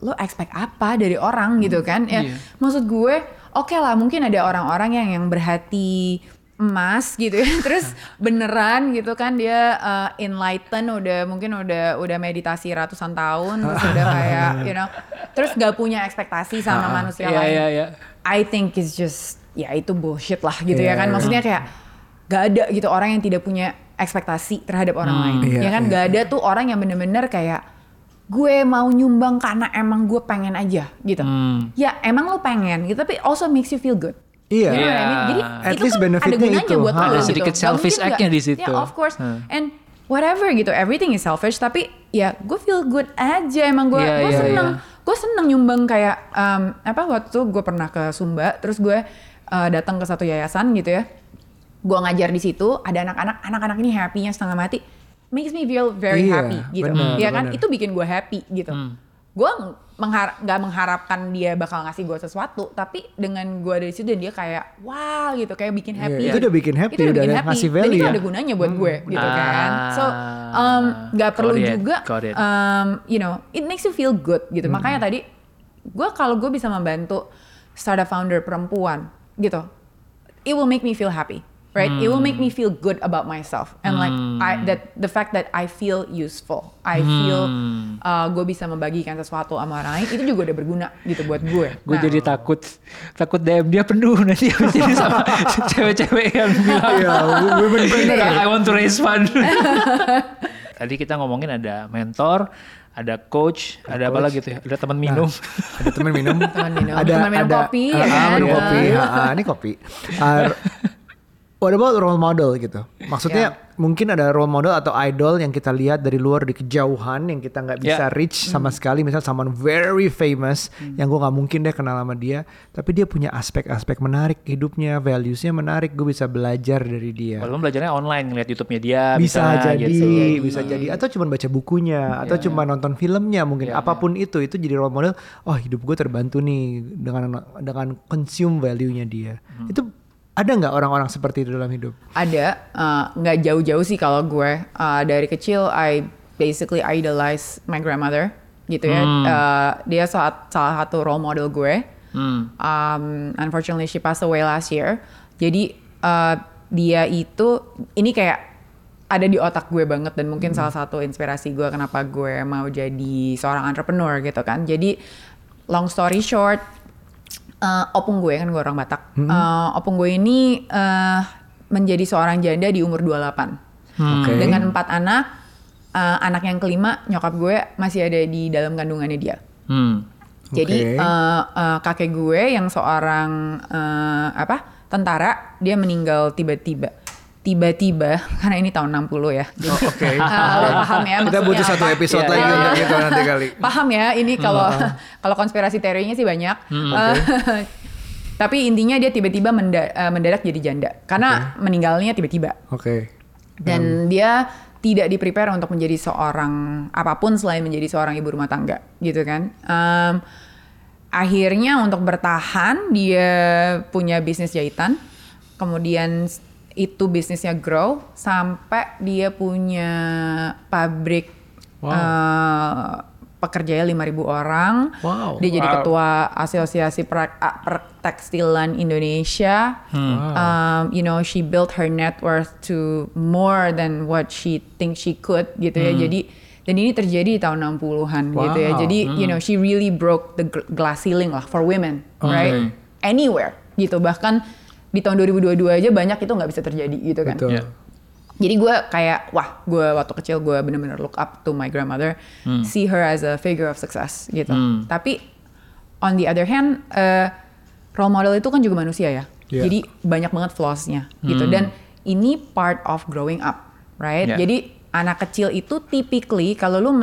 lu expect apa dari orang gitu kan? Ya, Iya. maksud gue, oke lah, mungkin ada orang-orang yang yang berhati emas gitu ya, terus beneran gitu kan dia uh, enlighten udah mungkin udah udah meditasi ratusan tahun, terus udah kayak you know, terus gak punya ekspektasi sama manusia Iya, lain. iya, iya. I think it's just ya itu bullshit lah gitu ya Iya. kan maksudnya kayak gak ada gitu orang yang tidak punya ekspektasi terhadap orang lain Iya, ya kan iya. gak ada tuh orang yang bener-bener kayak gue mau nyumbang karena emang gue pengen aja gitu Hmm. ya emang lu pengen gitu tapi also makes you feel good Iya. I mean? Jadi At itu least kan ada benefitnya gunanya itu. buat lo Ada gitu. sedikit selfish act-nya di situ. Yeah, of course. Hmm. And whatever gitu, everything is selfish. Tapi ya gue feel good aja. Emang gue Iya, gue iya, seneng. iya. Gue seneng nyumbang kayak um, apa waktu itu gue pernah ke Sumba. Terus gue uh, datang ke satu yayasan gitu ya. Gue ngajar di situ. Ada anak-anak. Anak-anak ini happy-nya setengah mati. Makes me feel very Iya, happy gitu. bener, ya kan? bener. Itu bikin gue happy gitu. Gue menghar- nggak mengharapkan dia bakal ngasih gue sesuatu, tapi dengan gue ada di situ dan dia kayak wow gitu, kayak bikin Iya, happy. itu udah bikin happy, Itu udah udah bikin ada happy. ngasih Dan value itu ya. ada gunanya buat gue gitu Ah, kan. So um, nggak perlu got it, juga, it. um, you know, it makes you feel good gitu. Hmm. Makanya tadi gue kalau gue bisa membantu startup founder perempuan gitu, it will make me feel happy. Right, it will make me feel good about myself, and like I, that the fact that I feel useful, I feel uh, gue bisa membagikan sesuatu sama orang lain, itu juga udah berguna gitu buat gue. Gue Nah, jadi takut, takut DM dia penuh nanti habis ini sama cewek-cewek yang bilang, Iya, women "Ini, I want to raise fund. Tadi kita ngomongin ada mentor, ada coach, ada apa lagi tuh ya? Ada teman minum. ada teman minum, Teman minum. ada Teman minum ada kopi, ah, ya kan? minum kopi, ah, ini kopi. Ah, what about role model gitu? Maksudnya Ya. mungkin ada role model atau idol yang kita lihat dari luar di kejauhan yang kita nggak bisa Ya. reach Hmm. sama sekali. Misal someone very famous yang gue nggak mungkin deh kenal sama dia, tapi dia punya aspek-aspek menarik hidupnya, valuesnya menarik. Gue bisa belajar dari dia. Walaupun belajarnya online, ngeliat YouTube-nya dia. bisa misalnya, jadi, gitu. bisa jadi, atau cuma baca bukunya, atau cuma nonton filmnya mungkin, Iya, apa pun itu, itu jadi role model. Oh hidup gue terbantu nih dengan dengan consume value-nya dia. Hmm. Itu ada nggak orang-orang seperti itu dalam hidup? ada uh, nggak jauh-jauh sih kalau gue. Uh, dari kecil I basically idolize my grandmother gitu ya. Uh, dia saat salah satu role model gue. Hmm. um, unfortunately she passed away last year. Jadi uh, dia itu ini kayak ada di otak gue banget dan mungkin salah satu inspirasi gue kenapa gue mau jadi seorang entrepreneur gitu kan. Jadi long story short uh, opung gue kan gue orang Batak Uh, opung gue ini uh, menjadi seorang janda di umur 28. Oke. Dengan empat anak, eh, anak yang kelima nyokap gue masih ada di dalam kandungannya dia. Hmm. Jadi Oke. eh, eh, kakek gue yang seorang eh, apa tentara dia meninggal tiba-tiba. Tiba-tiba karena ini tahun 60 ya. Jadi, Oh, oke. eh, lo paham ya Kita butuh satu apa? episode Iya, lagi iya. untuk itu nanti kali. Paham ya ini kalau kalau konspirasi teorinya sih banyak. Eh, tapi intinya dia tiba-tiba menda- eh, mendadak jadi janda karena meninggalnya tiba-tiba Oke. dan dia tidak di prepare untuk menjadi seorang apa pun selain menjadi seorang ibu rumah tangga gitu kan. Em, akhirnya untuk bertahan dia punya bisnis jahitan, kemudian itu bisnisnya grow sampai dia punya pabrik eh, pekerjanya 5.000 orang. Wow. Dia jadi Wow. ketua Asosiasi Pertekstilan Indonesia. Um, you know, she built her net worth to more than what she think she could gitu ya. Jadi dan ini terjadi di tahun 60-an gitu ya. Wow. Jadi you know, she really broke the gl- glass ceiling lah for women, right? Okay. Anywhere gitu. Bahkan di tahun 2022 aja banyak itu nggak bisa terjadi gitu kan. Betul. Iya. Jadi gue kayak wah gue waktu kecil gue bener-bener look up to my grandmother, see her as a figure of success gitu. Hmm. Tapi on the other hand, eh, role model itu kan juga manusia ya. Iya. Jadi banyak banget flaws-nya gitu. Dan ini part of growing up, right? Yeah. Jadi anak kecil itu typically kalau lu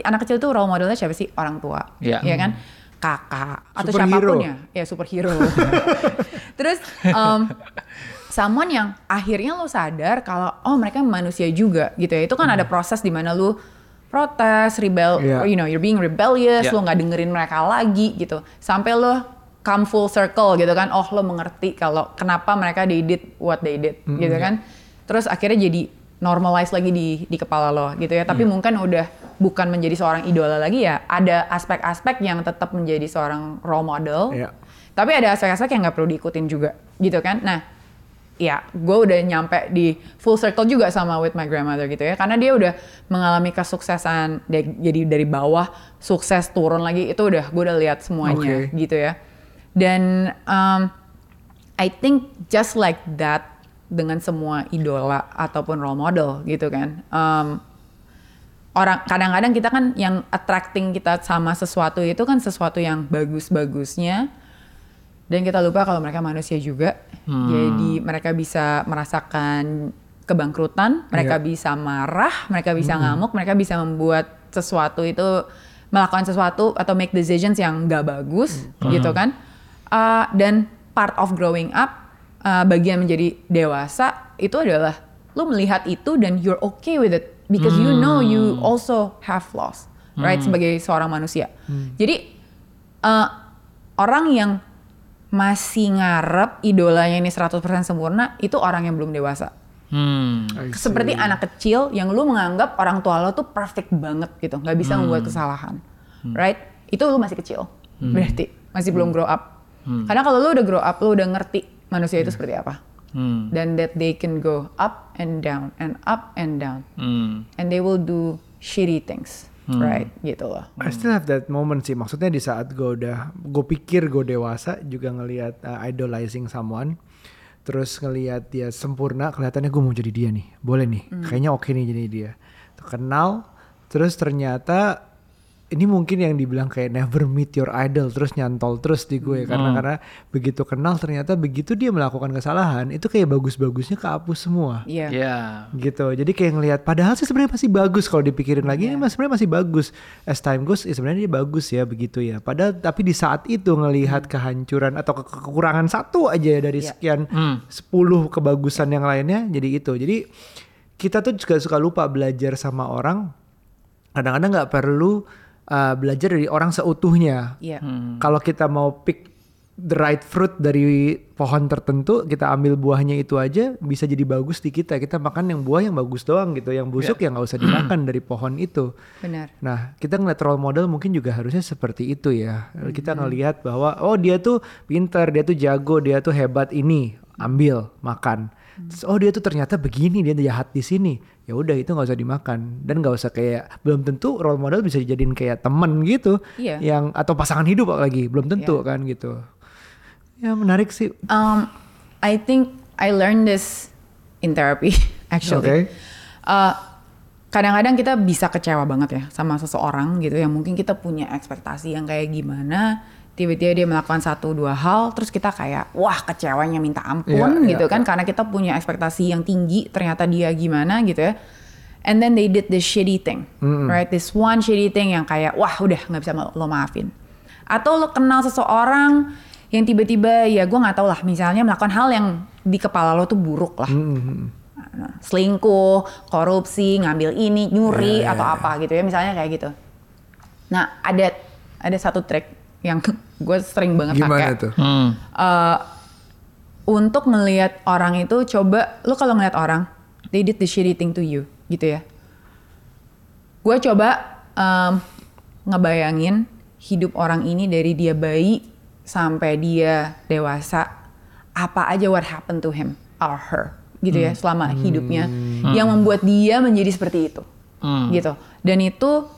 anak kecil itu role modelnya siapa sih? Orang tua, Iya. ya kan? Kakak atau Superhero. siapa pun ya, ya superhero. Terus um, someone yang akhirnya lo sadar kalau oh mereka manusia juga gitu ya. Itu kan ada proses di mana lu protes, rebel, Iya. you know, you're being rebellious, Iya. lo nggak dengerin mereka lagi gitu. Sampai lo come full circle gitu kan. Oh, lo mengerti kalau kenapa mereka they did what they did gitu kan. Terus akhirnya jadi normalize lagi di di kepala lo gitu ya. Tapi mungkin udah bukan menjadi seorang idola lagi ya. Ada aspek-aspek yang tetap menjadi seorang role model. Iya. Tapi ada aspek-aspek yang nggak perlu diikutin juga, gitu kan? Nah, ya, gue udah nyampe di full circle juga sama with my grandmother gitu ya, karena dia udah mengalami kesuksesan, jadi dari bawah sukses turun lagi itu udah gue udah lihat semuanya, Oke. gitu ya. Dan um, I think just like that dengan semua idola ataupun role model gitu kan. Um, orang kadang-kadang kita kan yang attracting kita sama sesuatu itu kan sesuatu yang bagus-bagusnya. Dan kita lupa kalau mereka manusia juga. Jadi mereka bisa merasakan kebangkrutan mereka Iya. bisa marah mereka bisa ngamuk mereka bisa membuat sesuatu itu melakukan sesuatu atau make decisions yang gak bagus gitu kan. Uh, dan part of growing up uh, bagian menjadi dewasa itu adalah lu melihat itu dan you're okay with it because you know you also have flaws right sebagai seorang manusia. Jadi uh, orang yang masih ngarep idolanya ini 100% sempurna itu orang yang belum dewasa. Hmm. Seperti anak kecil yang lu menganggap orang tua lo tuh perfect banget gitu nggak bisa membuat kesalahan right? Itu lu masih kecil berarti masih belum grow up. Karena kalau lu udah grow up lu udah ngerti manusia itu seperti apa Hmm. dan that they can go up and down and up and down Hmm. and they will do shitty things right gitu loh I still have that moment sih. Maksudnya di saat gue udah, gue pikir gue dewasa juga ngelihat uh, idolizing someone. Terus ngelihat dia sempurna, kelihatannya gue mau jadi dia nih. Boleh nih, kayaknya oke nih jadi dia. Kenal, terus ternyata ini mungkin yang dibilang kayak never meet your idol terus nyantol terus di gue. Karena karena begitu kenal ternyata begitu dia melakukan kesalahan itu kayak bagus-bagusnya kehapus semua. Iya. Ya. gitu. Jadi kayak ngelihat padahal sih sebenarnya masih bagus kalau dipikirin lagi. Ini mas- sebenarnya masih bagus. As time goes ya sebenarnya dia bagus ya begitu ya. Padahal tapi di saat itu ngelihat kehancuran atau ke- kekurangan satu aja dari Iya. sekian 10 kebagusan yang lainnya jadi itu. Jadi kita tuh juga suka lupa belajar sama orang. Kadang-kadang nggak perlu uh, belajar dari orang seutuhnya iya kalau kita mau pick the right fruit dari pohon tertentu, kita ambil buahnya itu aja bisa jadi bagus di kita. Kita makan yang buah yang bagus doang gitu, yang busuk Ya. yang nggak usah dimakan dari pohon itu. benar Nah, kita ngeliat role model mungkin juga harusnya seperti itu ya. Hmm. Kita ngelihat bahwa oh dia tuh pinter, dia tuh jago, dia tuh hebat ini, ambil makan. Hmm. Terus, oh dia tuh ternyata begini, dia jahat di sini. Ya udah itu nggak usah dimakan dan nggak usah kayak belum tentu role model bisa dijadiin kayak temen gitu, Iya. yang atau pasangan hidup lagi belum tentu Iya. kan gitu. Ya menarik sih. Um, I think I learned this in therapy actually. Oke. Uh, kadang-kadang kita bisa kecewa banget ya sama seseorang gitu yang mungkin kita punya ekspektasi yang kayak gimana tiba-tiba dia melakukan satu dua hal terus kita kayak wah kecewanya minta ampun Iya, gitu iya, kan. iya. karena kita punya ekspektasi yang tinggi ternyata dia gimana gitu ya. And then they did this shitty thing right? This one shitty thing yang kayak wah udah nggak bisa lo maafin. Atau lo kenal seseorang yang tiba-tiba ya gue nggak tahu lah misalnya melakukan hal yang di kepala lo tuh buruk lah. Nah, selingkuh, korupsi, ngambil ini, nyuri Iya, atau apa gitu ya misalnya kayak gitu. Nah ada ada satu trik yang gue sering banget Gimana pakai. tuh? Hmm. Eh, untuk melihat orang itu coba lo kalau ngeliat orang they did the shitty thing to you gitu ya. Gue coba em, ngebayangin hidup orang ini dari dia bayi sampai dia dewasa apa aja what happened to him or her gitu ya selama hidupnya yang membuat dia menjadi seperti itu Hmm. gitu dan itu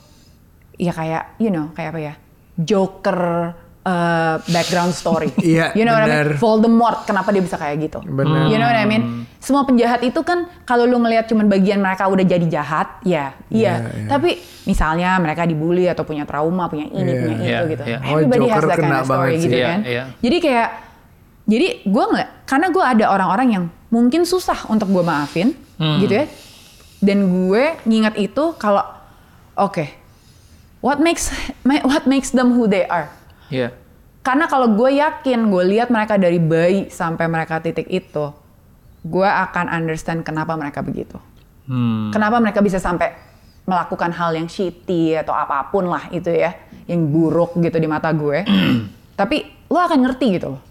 ya kayak you know kayak apa ya Joker eh, background story Iya, you know what I mean Voldemort kenapa dia bisa kayak gitu Benar. you know what I mean semua penjahat itu kan kalau lu ngelihat cuman bagian mereka udah jadi jahat ya iya Iya, iya. tapi misalnya mereka dibully atau punya trauma punya ini Iya. punya itu Iya, gitu iya. Oh, everybody has Joker that kind kena of story banget sih. gitu Iya, kan iya. jadi kayak jadi gue nggak karena gue ada orang-orang yang mungkin susah untuk gue maafin Hmm. gitu ya dan gue ngingat itu kalau oke what makes what makes them who they are Iya. karena kalau gue yakin gue lihat mereka dari bayi sampai mereka titik itu gue akan understand kenapa mereka begitu Hmm. kenapa mereka bisa sampai melakukan hal yang shitty atau apa pun lah itu ya yang buruk gitu di mata gue tapi lo akan ngerti gitu loh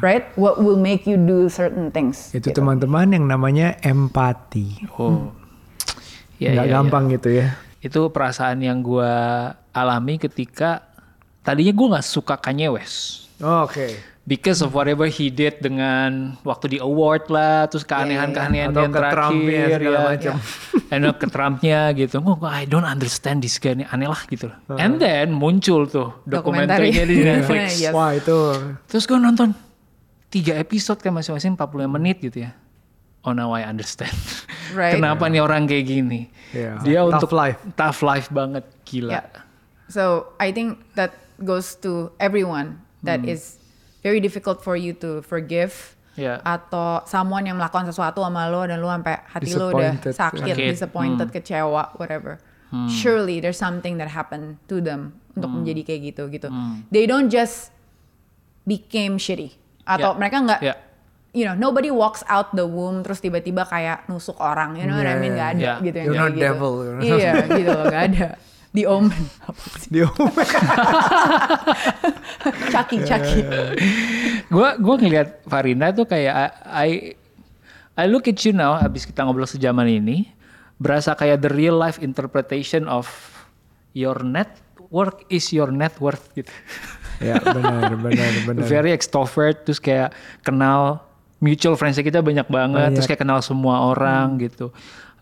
right what will make you do certain things Itu gitu. teman-teman yang namanya empati. Oh. Ya, Nggak ya, ya. gampang gitu ya. Itu perasaan yang gue alami ketika tadinya gue nggak suka Kanye West. Oke. Because of whatever he did dengan waktu di award lah, terus keanehan-keanehan dia yang ke Trumpnya terakhir segala ya. macam. And ke Trumpnya gitu. Gue I don't understand this guy aneh lah gitu loh. And then muncul tuh dokumenternya di. Netflix. Yes. Wah itu Terus gue nonton tiga episode kan masing-masing 45 menit gitu ya. Oh now I understand. Right. Kenapa nih orang kayak gini? Iya. Dia Tough untuk life. tough life banget gila. Yeah. So I think that goes to everyone that is very difficult for you to forgive. Yeah. Atau someone yang melakukan sesuatu sama lo dan lo sampai hati lo udah sakit, Sakit. disappointed, kecewa, whatever. Surely there's something that happened to them untuk menjadi kayak gitu gitu. They don't just became shitty atau Yeah. mereka nggak Yeah. You know nobody walks out the womb terus tiba-tiba kayak nusuk orang you know what I mean nggak ada Yeah. gitu yang You're kayak not gitu devil. iya gitu loh nggak ada the omen dia Chucky Chucky Gue gua ngelihat Farina tuh kayak I I look at you now abis kita ngobrol sejaman ini berasa kayak the real life interpretation of your network is your net worth gitu. ya benar benar benar. Very extrovert terus kayak kenal mutual friends kita banyak banget terus kayak kenal semua orang gitu.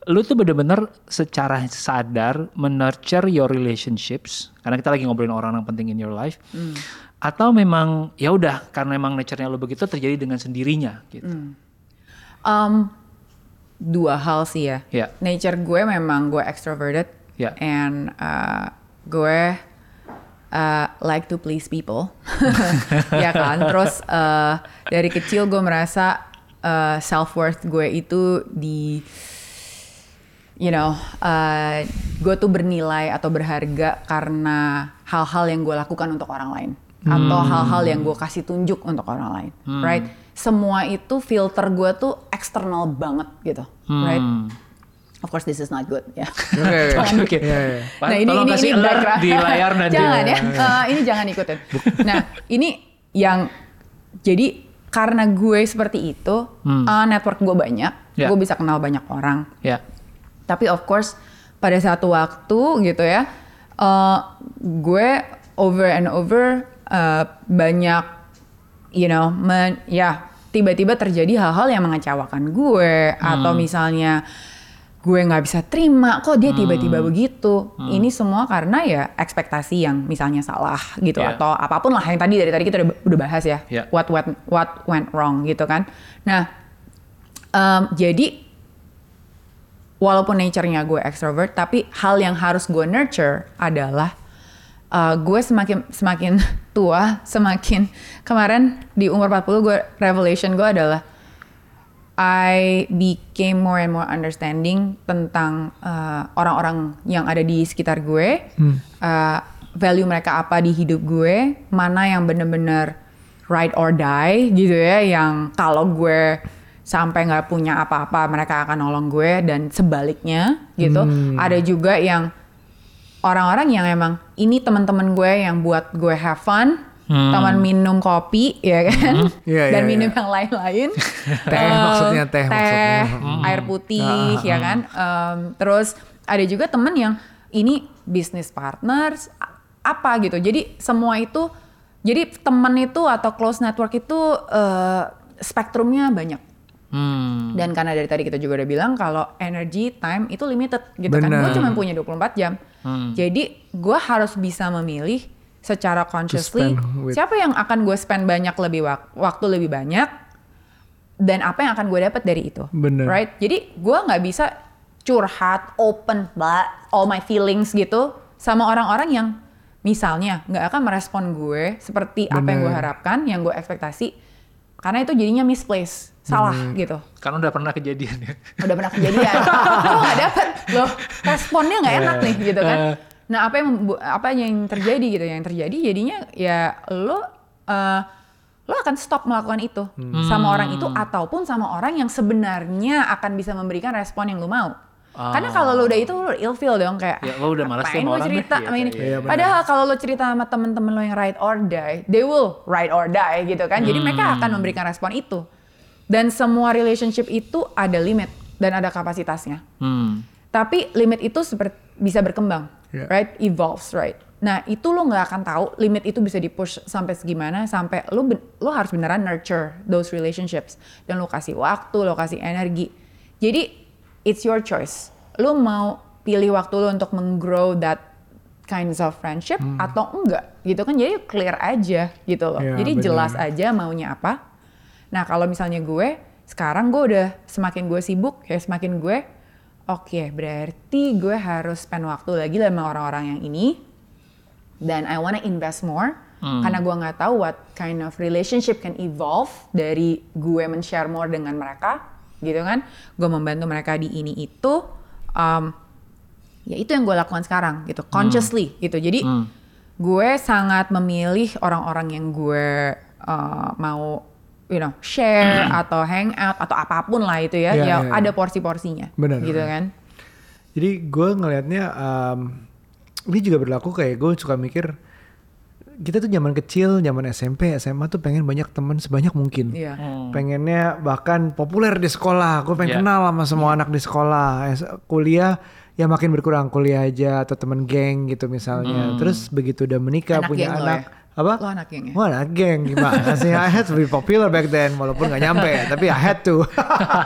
Lu tuh bener-bener secara sadar menurture your relationships karena kita lagi ngobrolin orang yang penting in your life. Atau memang ya udah karena emang nature-nya lu begitu terjadi dengan sendirinya gitu. um, dua hal sih ya Ya. nature gue memang gue extroverted Ya. and uh, gue uh, like to please people. Ya kan? Terus uh, dari kecil gue merasa uh, self worth gue itu di you know, uh, gue tuh bernilai atau berharga karena hal-hal yang gue lakukan untuk orang lain. Atau hal-hal yang gue kasih tunjuk untuk orang lain, right? Semua itu filter gue tuh eksternal banget gitu, right? Of course this is not good, ya. Oke, oke. Iya. Pak, tolong kasih alert background. di layar nanti. jangan ya, Eh, ini jangan ikutin. Nah, ini yang jadi karena gue seperti itu, eh, network gue banyak, Ya. gue bisa kenal banyak orang. Ya. Tapi of course pada satu waktu gitu ya, eh, gue over and over eh, banyak, you know, men- ya tiba-tiba terjadi hal-hal yang mengecewakan gue atau misalnya gue nggak bisa terima kok dia tiba-tiba begitu. Ini semua karena ya ekspektasi yang misalnya salah gitu Yeah. atau apa pun lah yang tadi dari tadi kita udah, udah bahas ya. Yeah. What went what went wrong gitu kan. Nah Um, jadi walaupun nature-nya gue extrovert, tapi hal yang harus gue nurture adalah uh, gue semakin semakin tua, semakin kemarin di umur 40 gue revelation gue adalah I became more and more understanding tentang uh, orang-orang yang ada di sekitar gue, uh, value mereka apa di hidup gue, mana yang bener-bener ride or die gitu ya, yang kalau gue sampai nggak punya apa-apa mereka akan nolong gue dan sebaliknya gitu. Ada juga yang orang-orang yang emang ini teman-teman gue yang buat gue have fun, teman minum kopi ya kan, Iya, dan iya, minum iya. yang lain-lain. Teh Eh, maksudnya, teh teh, maksudnya. Hmm. air putih ya kan. Em, terus ada juga temen yang ini bisnis partners apa gitu. Jadi semua itu jadi temen itu atau close network itu eh, spektrumnya banyak. Hmm. Dan karena dari tadi kita juga udah bilang kalau energy time itu limited gitu kan. Benar. Gue cuma punya 24 jam. Jadi gue harus bisa memilih secara consciously with- siapa yang akan gue spend banyak lebih wak- waktu lebih banyak dan apa yang akan gue dapat dari itu. Benar. Right? Jadi gue nggak bisa curhat, open, blah, all my feelings gitu sama orang-orang yang misalnya nggak akan merespon gue seperti apa yang gue harapkan, yang gue ekspektasi, karena itu jadinya misplaced, salah gitu Karena udah pernah kejadian ya. udah pernah kejadian lo nggak dapet loh responnya nggak enak nih gitu kan Eh. Nah apa yang apa yang terjadi gitu? Yang terjadi jadinya ya lo eh, lo akan stop melakukan itu sama orang itu ataupun sama orang yang sebenarnya akan bisa memberikan respon yang lo mau. Karena kalau lo udah itu lo ilfeel dong kayak Ya, lo udah malas sama orang cerita? Sama ini benar. padahal kalau lo cerita sama temen-temen lo yang ride or die they will ride or die gitu kan? Jadi mereka akan memberikan respon itu. Dan semua relationship itu ada limit dan ada kapasitasnya. Hmm. tapi limit itu seperti bisa berkembang, Yeah. right? Evolves, right? Nah itu lo nggak akan tahu limit itu bisa di push sampai segimana sampai lo lo harus beneran nurture those relationships dan lo kasih waktu, lo kasih energi. Jadi it's your choice. Lo mau pilih waktu lo untuk menggrow that kinds of friendship atau enggak gitu kan? Jadi clear aja gitu loh. Yeah, Jadi bener. jelas aja maunya apa. Nah kalau misalnya gue sekarang gue udah semakin gue sibuk ya semakin gue oke berarti gue harus spend waktu lagi sama orang-orang yang ini. Dan I wanna invest more. Karena gue nggak tahu what kind of relationship can evolve dari gue men-share more dengan mereka gitu kan? Gue membantu mereka di ini itu um, ya itu yang gue lakukan sekarang gitu. Consciously gitu. Jadi gue sangat memilih orang-orang yang gue uh, mau you know share atau hang out atau apa pun lah itu ya Iya, ya iya, iya. ada porsi-porsinya Benar, gitu kan Jadi gue ngelihatnya um, ini juga berlaku kayak gue suka mikir kita tuh zaman kecil, zaman SMP, SMA tuh pengen banyak teman sebanyak mungkin. Iya. Pengennya bahkan populer di sekolah. Gue pengen Iya. kenal sama semua anak di sekolah. Kuliah ya makin berkurang kuliah aja atau temen geng gitu misalnya. Terus begitu udah menikah Anak punya anak ya? Apa? Lo anak geng ya? Wah anak geng gimana sih? I had to be popular back then walaupun nggak nyampe tapi I had to.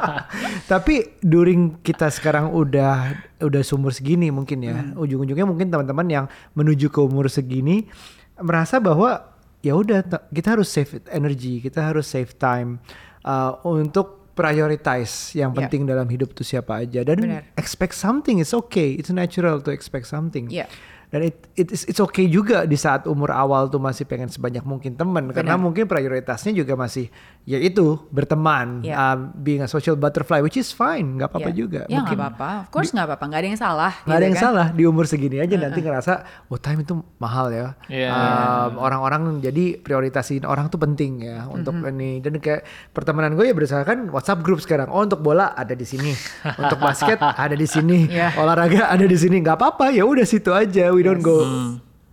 tapi during kita sekarang udah udah seumur segini mungkin ya. Hmm. Ujung-ujungnya mungkin teman-teman yang menuju ke umur segini merasa bahwa ya udah kita harus save energy, kita harus save time uh, untuk prioritize yang Ya. penting dalam hidup tuh siapa aja dan Benar. expect something it's okay it's natural to expect something Iya. Dan it, it is- it's okay juga di saat umur awal tuh masih pengen sebanyak mungkin teman karena mungkin prioritasnya juga masih ya itu berteman Iya. uh, being a social butterfly which is fine nggak apa-apa Ya. juga Ya nggak mungkin apa-apa. Of course nggak apa-apa. Nggak ada yang salah. nggak ada gitu yang kan. salah di umur segini aja nanti ngerasa oh time itu mahal ya Iya. Um, orang-orang jadi prioritasin orang tuh penting ya untuk ini dan kayak pertemanan gue ya berdasarkan WhatsApp group sekarang oh untuk bola ada di sini untuk basket ada di sini Iya. olahraga ada di sini nggak apa-apa ya udah situ aja we don't go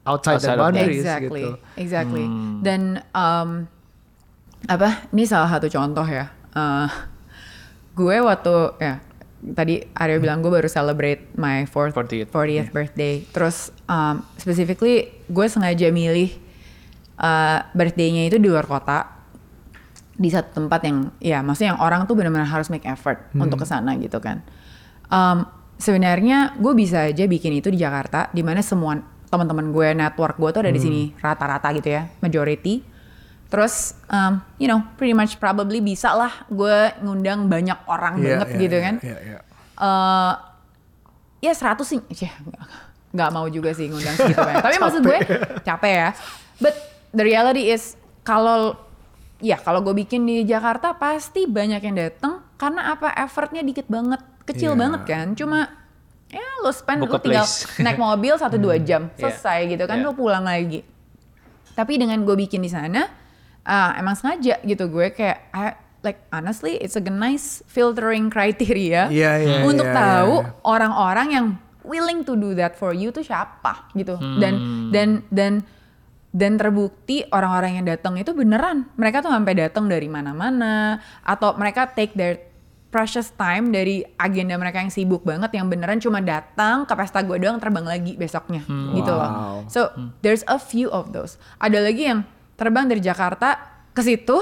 outside, the Outside of that. boundaries exactly, gitu exactly. Dan um, apa? Ini salah satu contoh ya. Uh, gue waktu ya tadi Aryo bilang gue baru celebrate my fourth 40th. 40th birthday. Terus um, specifically gue sengaja milih uh, birthday-nya itu di luar kota di satu tempat yang ya maksudnya yang orang tuh benar-benar harus make effort untuk ke sana gitu kan. Um, sebenarnya gue bisa aja bikin itu di Jakarta di mana semua teman-teman gue network gue tuh ada di sini rata-rata gitu ya majority Terus, um, you know, pretty much probably bisa lah gue ngundang banyak orang Iya, banget iya, gitu iya, kan. iya, iya. Eh, ya 100 sih, ya nggak mau juga sih ngundang segitu banyak. Tapi maksud gue capek ya. But the reality is kalau ya kalau gue bikin di Jakarta pasti banyak yang datang karena apa effortnya dikit banget, kecil Iya. banget kan. Cuma ya lo spend Book lo tinggal place. naik mobil satu dua jam Iya. selesai gitu kan Iya. lo pulang lagi. Tapi dengan gue bikin di sana, ah, emang sengaja gitu gue kayak I- like honestly it's a nice filtering criteria Iya, iya, untuk iya, tahu iya. orang-orang yang willing to do that for you tuh siapa gitu Hmm. dan dan dan dan terbukti orang-orang yang datang itu beneran mereka tuh sampai datang dari mana-mana atau mereka take their precious time dari agenda mereka yang sibuk banget yang beneran cuma datang ke pesta gue doang terbang lagi besoknya. Gitu loh. Wow. So there's a few of those. Ada lagi yang terbang dari Jakarta ke situ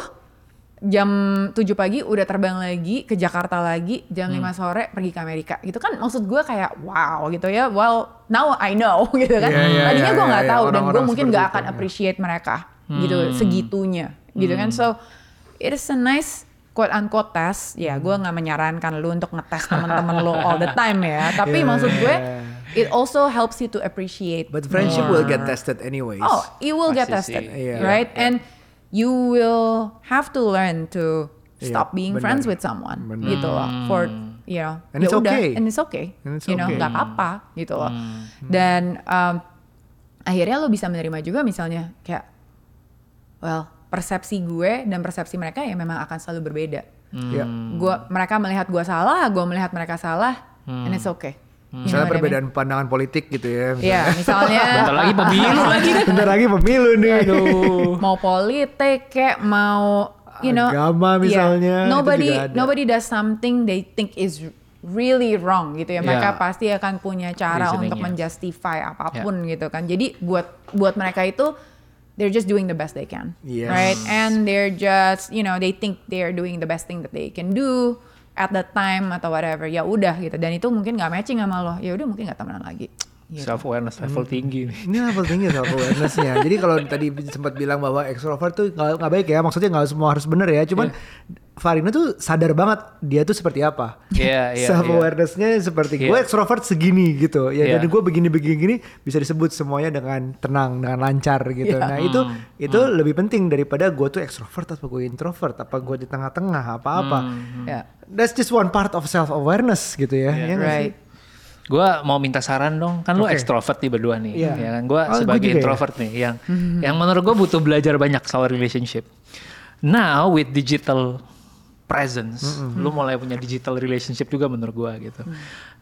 jam 7 pagi udah terbang lagi ke Jakarta lagi jam 5 sore pergi ke Amerika. Gitu kan maksud gue kayak wow gitu ya. Well now I know gitu kan. Iya, iya, tadinya iya, gue nggak iya, tahu dan gue mungkin nggak akan iya. appreciate mereka gitu segitunya gitu kan. So it is a nice quote unquote test ya gue nggak menyarankan lu untuk ngetes teman-teman lu all the time ya tapi Yeah, maksud gue yeah. it also helps you to appreciate But friendship more. will get tested anyways. Oh, you will get Pasti tested, sih. Iya. right? And you will have to learn to stop being benar. friends with someone, Benar. gitu loh. For you know, And ya it's udah, okay. and it's okay, And it's you know, okay. nggak apa-apa, gitu loh. Dan um, akhirnya lo bisa menerima juga misalnya kayak, well, persepsi gue dan persepsi mereka ya memang akan selalu berbeda. Iya. Gua mereka melihat gue salah, gue melihat mereka salah, and it's okay. Know Misalnya what I mean? perbedaan pandangan politik gitu ya. Iya, misalnya. Bentar lagi pemilu lagi. Bentar lagi pemilu nih. mau politik kayak mau you know Agama yeah, misalnya, itu nobody juga ada. nobody does something they think is really wrong gitu ya mereka Yeah. pasti akan punya cara untuk menjustify apa pun gitu kan jadi buat buat mereka itu they're just doing the best they can Yes. right? And they're just you know they think they're doing the best thing that they can do at that time atau whatever. Ya udah gitu. Dan itu mungkin nggak matching sama lo. Ya udah mungkin nggak temenan lagi gitu. Self awareness level tinggi nih. Ini level tinggi self awarenessnya. Jadi kalau tadi sempat bilang bahwa extrovert tuh nggak baik ya, maksudnya nggak semua harus bener ya. Cuman Farina tuh sadar banget dia tuh seperti apa. Iya, iya, self iya. awarenessnya seperti Iya. gue extrovert segini gitu. Ya Iya. dan gue begini begini gini bisa disebut semuanya dengan tenang, dengan lancar gitu. Iya. Nah itu Hmm, itu lebih penting daripada gue tuh extrovert apa gue introvert apa gue di tengah-tengah apa apa. Hmm, ya That's just one part of self awareness gitu ya. Iya. ya nggak sih? Gua mau minta saran dong, kan lu Oke. extrovert nih berdua nih, Iya. ya kan? Gua Oh, gua sebagai juga ya. introvert nih, yang yang menurut gua butuh belajar banyak soal relationship. Now with digital presence, lu mulai punya digital relationship juga menurut gua gitu.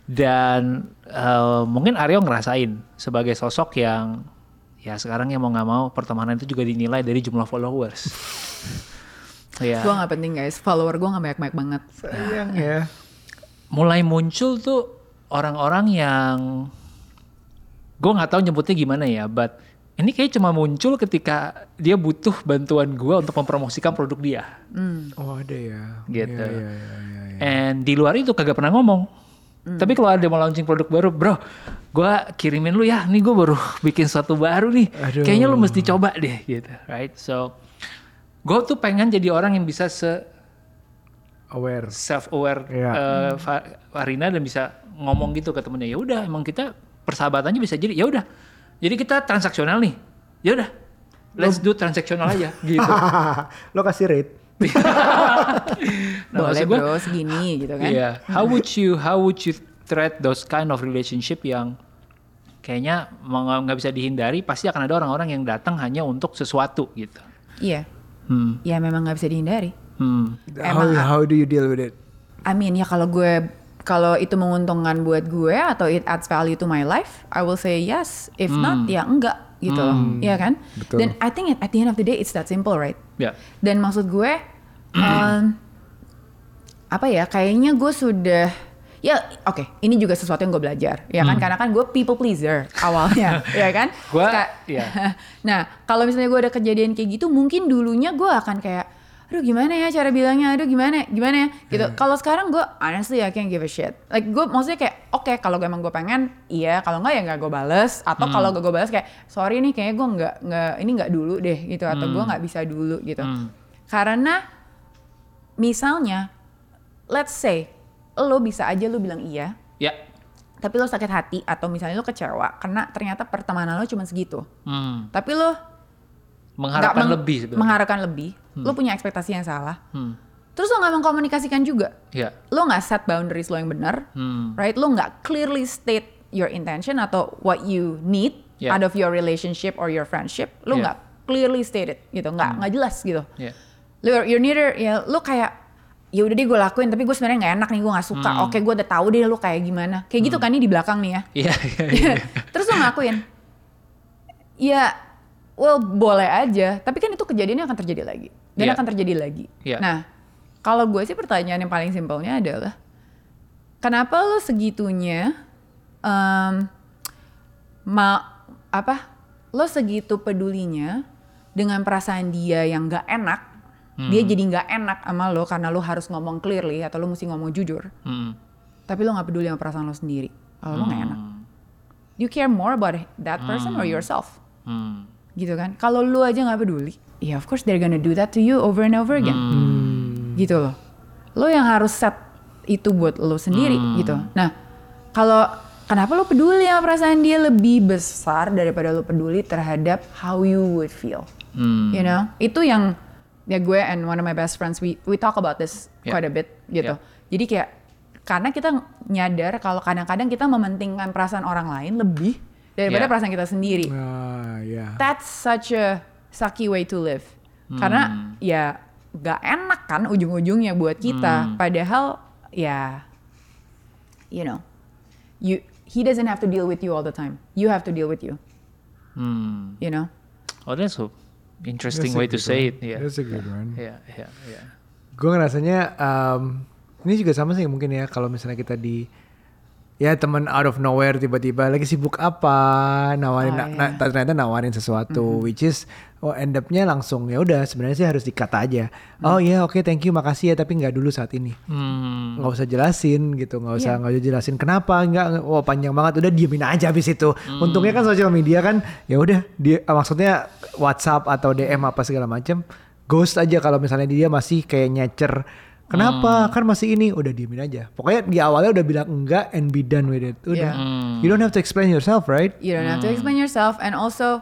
Dan eh, mungkin Aryo ngerasain sebagai sosok yang ya sekarang yang mau nggak mau pertemanan itu juga dinilai dari jumlah followers. Iya. gue nggak penting guys follower gue nggak banyak banyak banget Sayang ya. mulai muncul tuh orang-orang yang gue nggak tahu nyebutnya gimana ya, but ini kayak cuma muncul ketika dia butuh bantuan gue untuk mempromosikan produk dia, Oh ada ya. gitu. Iya, iya, iya, iya, iya. And di luar itu kagak pernah ngomong. Tapi kalau ada mau launching produk baru, bro, gue kirimin lu ya, nih gue baru bikin sesuatu baru nih, Aduh. kayaknya lu mesti coba deh, gitu, right? So, gue tuh pengen jadi orang yang bisa se Aware. self aware Iya. Farina dan bisa ngomong gitu ke temennya ya udah emang kita persahabatannya bisa jadi ya udah jadi kita transaksional nih ya udah let's do transaksional aja gitu Lo kasih rate. Nah, boleh gua, bro segini gitu kan iya how would you how would you treat those kind of relationship yang kayaknya nggak bisa dihindari pasti akan ada orang-orang yang datang hanya untuk sesuatu gitu iya hmm. ya memang nggak bisa dihindari Hmm. How, Emang- how do you deal with it? I mean ya kalau gue kalau itu menguntungkan buat gue atau it adds value to my life I will say yes. If not ya enggak gitu loh. Iya kan? Betul. dan I think at the end of the day it's that simple right? Ya. Dan maksud gue um, apa ya kayaknya gue sudah ya oke ini juga sesuatu yang gue belajar ya kan? Karena kan gue people pleaser awalnya ya kan? Gua- Ka- iya. nah kalau misalnya gue ada kejadian kayak gitu mungkin dulunya gue akan kayak aduh gimana ya cara bilangnya? Aduh gimana gimana ya? Gitu. Kalau sekarang gue honestly I can't give a shit. Like gue maksudnya kayak oke kalau emang gue pengen iya. Kalau enggak ya nggak gue bales. Atau kalau gak gue bales kayak sorry nih kayaknya gue nggak nggak ini nggak dulu deh gitu. Atau gue nggak bisa dulu gitu. Karena misalnya let's say lo bisa aja lo bilang iya Ya. tapi lo sakit hati atau misalnya lo kecewa karena ternyata pertemanan lo cuma segitu. Hmm. tapi lo Mengharapkan meng- lebih sebenarnya. mengharapkan lebih lo punya ekspektasi yang salah Hmm. terus lo nggak mengkomunikasikan juga Ya. lo nggak set boundaries lo yang benar Hmm. right lo nggak clearly state your intention atau what you need Yeah. out of your relationship or your friendship lo Yeah. nggak clearly stated gitu nggak nggak jelas gitu Ya. lo you're neither ya lo kayak ya udah deh gue lakuin tapi gue sebenarnya nggak enak nih gue nggak suka oke gue udah tahu deh lo kayak gimana kayak gitu kan nih di belakang nih ya Iya, iya, iya. terus lo ngelakuin ya well boleh aja. Tapi kan itu kejadiannya akan terjadi lagi. Dan Iya. akan terjadi lagi. Iya. nah kalau gue sih pertanyaan yang paling simpelnya adalah kenapa lo segitunya em, ma apa lo segitu pedulinya dengan perasaan dia yang nggak enak dia jadi nggak enak sama lo karena lo harus ngomong clearly atau lo mesti ngomong jujur. Hmm. tapi lo nggak peduli sama perasaan lo sendiri. Kalau lo nggak enak. You care more about that person or yourself. Hmm. Gitu kan. Kalau lu aja nggak peduli ya of course they're gonna do that to you over and over again. Gitu loh. Lo yang harus set itu buat lo sendiri gitu. Nah kalau kenapa lo peduli sama perasaan dia lebih besar daripada lo peduli terhadap how you would feel? Hmm. you know? Itu yang ya gue and one of my best friends we we talk about this Yeah. quite a bit gitu. Yeah. jadi kayak karena kita nyadar kalau kadang-kadang kita mementingkan perasaan orang lain lebih daripada Yeah. perasaan kita sendiri Ah, ya. that's such a sucky way to live. Karena ya gak enak kan ujung-ujungnya buat kita. Padahal ya, you know, you he doesn't have to deal with you all the time. You have to deal with you. Hmm. You know. Oh, that's a interesting That's a way to good say one. it. Ya. That's a good one. Ya, ya, ya. Gue ngerasanya um, ini juga sama sih mungkin ya kalau misalnya kita di ya teman out of nowhere tiba-tiba lagi sibuk apa? Nawarin Oh, na- na- iya. ternyata nawarin sesuatu which is oh end up-nya langsung ya udah sebenarnya sih harus dikat aja. Oh iya oke thank you makasih ya tapi nggak dulu saat ini. Hmm. nggak usah jelasin gitu nggak usah Iya. nggak usah jelasin kenapa nggak oh panjang banget udah diemin aja habis itu. Untungnya kan sosial media kan ya udah dia maksudnya WhatsApp atau DM apa segala macam ghost aja kalau misalnya dia masih kayak nyecer kenapa kan masih ini udah diemin aja pokoknya di awalnya udah bilang enggak and be done with it udah Yeah. you don't have to explain yourself right You don't have to explain yourself and also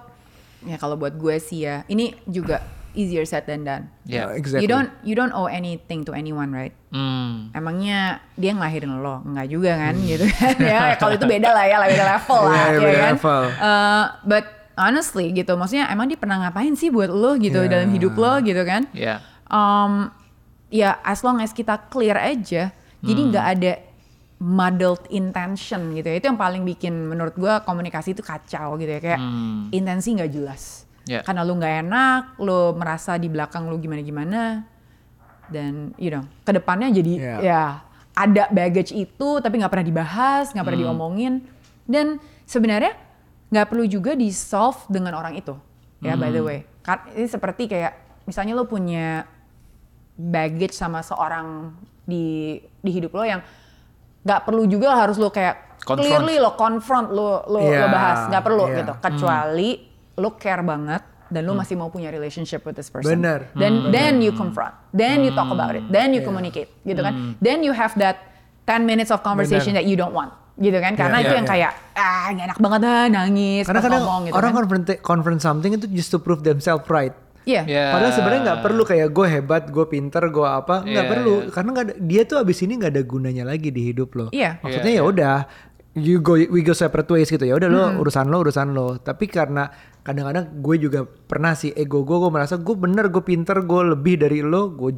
ya kalau buat gue sih ya ini juga easier said than done. Ya. Uh, exactly You don't you don't owe anything to anyone, right? Hmm. Emangnya dia ngelahirin lo? Enggak juga kan gitu kan. ya kalau itu beda lah ya, beda level lah Iya, ya beda kan. level. Uh, but honestly gitu, maksudnya emang dia pernah ngapain sih buat lo gitu Iya. dalam hidup lo gitu kan? Ya. Um, ya as long as kita clear aja, jadi Hmm. nggak ada muddled intention gitu ya. Itu yang paling bikin menurut gua komunikasi itu kacau gitu ya kayak Hmm. intensi nggak jelas. Ya. Karena lu nggak enak, lu merasa di belakang lu gimana-gimana, dan you know ke depannya jadi Yeah. ya ada baggage itu tapi nggak pernah dibahas, nggak Hmm. pernah diomongin, dan sebenarnya nggak perlu juga di solve dengan orang itu. Ya by the Hmm. way, Kan ini seperti kayak misalnya lu punya baggage sama seorang di di hidup lo yang nggak perlu juga harus lo kayak Confront. clearly lo confront lo lo, lo Yeah, bahas. Nggak perlu yeah. gitu. Kecuali lo care banget dan lo masih mau punya relationship with this person. Bener. then then you confront. Then you talk about it. Then you communicate gitu kan. Then you have that 10 minutes of conversation Bener. that you don't want gitu kan. Karena Yeah, itu yeah, yang yeah. kayak ah nggak enak banget ah nangis karena kadang ngomong gitu orang kan. confront confront something itu just to prove themselves right iya Ya. Padahal sebenarnya nggak perlu kayak gue hebat, gue pinter, gue apa nggak Iya, perlu iya. karena nggak ada, dia tuh abis ini nggak ada gunanya lagi di hidup lo. Iya. Maksudnya Iya, ya udah you go we go separate ways gitu ya udah lo Hmm. urusan lo urusan lo. Tapi karena kadang-kadang gue juga pernah sih ego gue gue merasa gue bener gue pinter gue lebih dari lo gue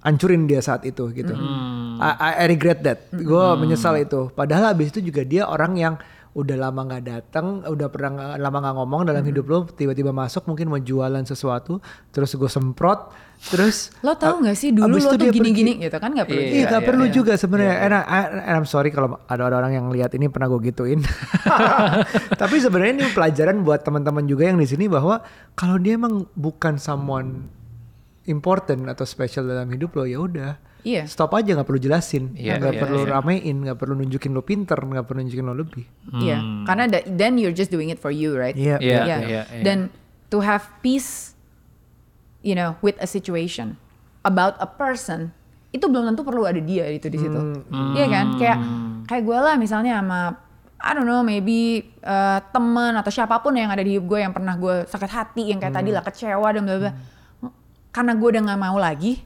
ancurin dia saat itu gitu. Hmm. I, I- I regret that. Gue menyesal itu. Padahal abis itu juga dia orang yang udah lama nggak datang, udah pernah lama nggak ngomong dalam hidup lo, tiba-tiba masuk mungkin mau jualan sesuatu, terus gue semprot, terus lo tau nggak sih dulu lo tuh gini-gini gitu kan nggak perlu Iya, Iya, gak iya, perlu iya. juga sebenarnya. And, I- and I'm sorry kalau ada orang yang lihat ini pernah gue gituin. Tapi sebenarnya ini pelajaran buat teman-teman juga yang di sini bahwa kalau dia emang bukan someone important atau special dalam hidup lo ya udah Iya. stop aja nggak perlu jelasin Iya, nggak iya, perlu iya. ramein nggak perlu nunjukin lo pinter nggak perlu nunjukin lo lebih Iya, karena that- then you're just doing it for you, right? Iya, Iya, Yeah. iya, iya. Dan to have peace, you know, with a situation about a person, itu belum tentu perlu ada dia itu di situ. Iya kan? Kayak kayak gue lah misalnya sama I don't know, maybe uh, teman atau siapa pun yang ada di hidup gue yang pernah gue sakit hati, yang kayak tadi lah kecewa dan bla bla. Karena gue udah nggak mau lagi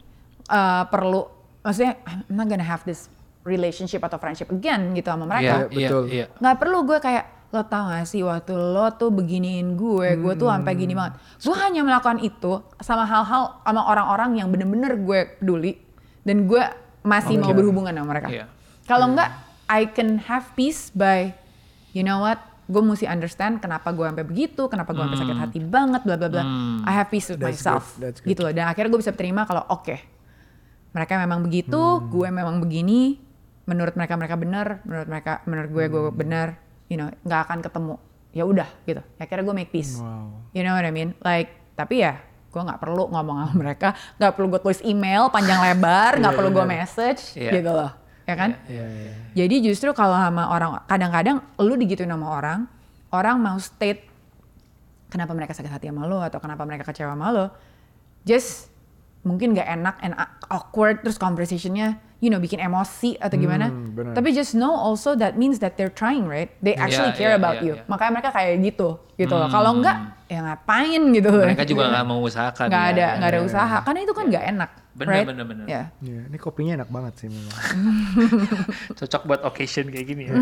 uh, perlu, maksudnya I'm not gonna have this relationship atau friendship again gitu sama mereka Iya, iya, betul. iya. nggak perlu gue kayak lo tau gak sih waktu lo tuh beginiin gue, gue tuh sampai gini banget. Gue hanya melakukan itu sama hal-hal sama orang-orang yang bener-bener gue peduli dan gue masih mau berhubungan sama mereka. Iya. Kalau enggak, I can have peace by, you know what, gue mesti understand kenapa gue sampai begitu, kenapa gue sampai sakit hati banget, bla bla bla. I have peace with That's myself, good, that's good. gitu loh. Dan akhirnya gue bisa terima kalau oke, mereka memang begitu, Hmm. gue memang begini. Menurut mereka mereka benar, menurut mereka menurut gue gue Hmm. benar. You know, nggak akan ketemu. Ya udah gitu. Akhirnya gue make peace. Wow. You know what I mean? Like tapi ya gue nggak perlu ngomong sama mereka, nggak perlu gue tulis email panjang lebar, nggak perlu gue message, Iya. gitu loh, ya kan? Iya, iya. Jadi justru kalau sama orang, kadang-kadang lu digituin sama orang, orang mau state kenapa mereka sakit hati sama lo atau kenapa mereka kecewa sama lo, just mungkin gak enak and awkward terus conversationnya, you know, bikin emosi atau gimana. Hmm. Tapi just know also that means that they're trying, right? They actually Iya, care iya, about iya, you. iya. Makanya mereka kayak gitu, gitu loh. Kalau enggak, ya ngapain gitu. Mereka juga nggak mau usahakan. Nggak ya, ada, ya. nggak ada usaha. Karena itu kan nggak enak, Bener, right? bener, bener. Ya. Iya, ini kopinya enak banget sih memang. Cocok buat occasion kayak gini ya.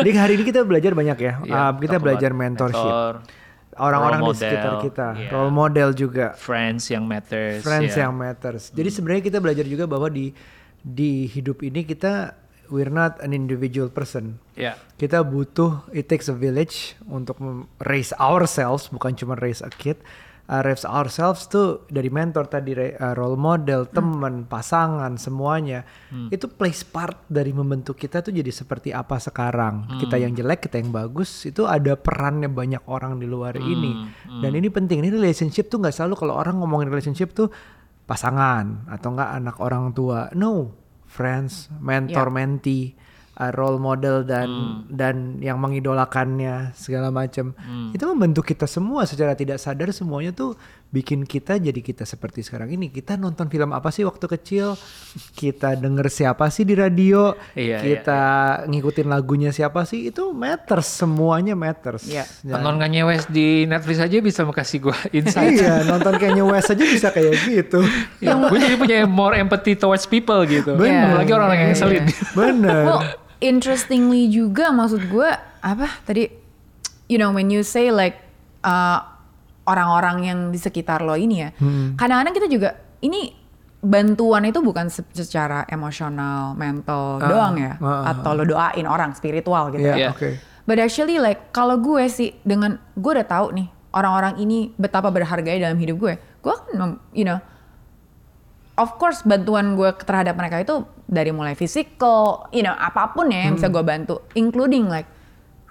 Jadi hari ini kita belajar banyak ya. Iya, Uh, kita talk belajar mentorship. mentor, Orang-orang di sekitar kita, iya. role model juga, friends yang matters. friends ya. yang matters. Jadi sebenarnya kita belajar juga bahwa di di hidup ini kita we're not an individual person. Ya. Kita butuh it takes a village untuk raise ourselves, bukan cuma raise a kid. Uh, raise ourselves tuh dari mentor tadi uh, role model, teman, pasangan, semuanya. Itu plays part dari membentuk kita tuh jadi seperti apa sekarang. Kita yang jelek, kita yang bagus, itu ada perannya banyak orang di luar ini. Dan ini penting. Ini relationship tuh nggak selalu kalau orang ngomongin relationship tuh pasangan atau enggak anak orang tua. No, friends, mentor, mentee, uh, role model dan dan yang mengidolakannya segala macam. Itu membentuk kita semua secara tidak sadar semuanya tuh bikin kita jadi kita seperti sekarang ini. Kita nonton film apa sih waktu kecil? Kita denger siapa sih di radio? Iya, kita ngikutin lagunya siapa sih? Itu matters, semuanya matters. Iya. Ya. Tonton Kanye West di Netflix aja bisa kasih gue insight. iya, nonton Kanye West aja bisa kayak gitu. ya, gue jadi punya more empathy towards people gitu. Bener. Apalagi orang-orang yang Iya, ngeselin. Bener. Interestingly juga maksud gue apa tadi you know when you say like uh, orang-orang yang di sekitar lo ini ya. Kadang-kadang kita juga ini bantuan itu bukan se- secara emosional, mental doang ya ah, ah, atau lo doain orang spiritual gitu. Iya, Iya. oke. But actually like kalau gue sih dengan gue udah tahu nih orang-orang ini betapa berharganya dalam hidup gue. Gue kan you know of course bantuan gue terhadap mereka itu dari mulai physical, you know apa pun ya yang bisa gue bantu, including like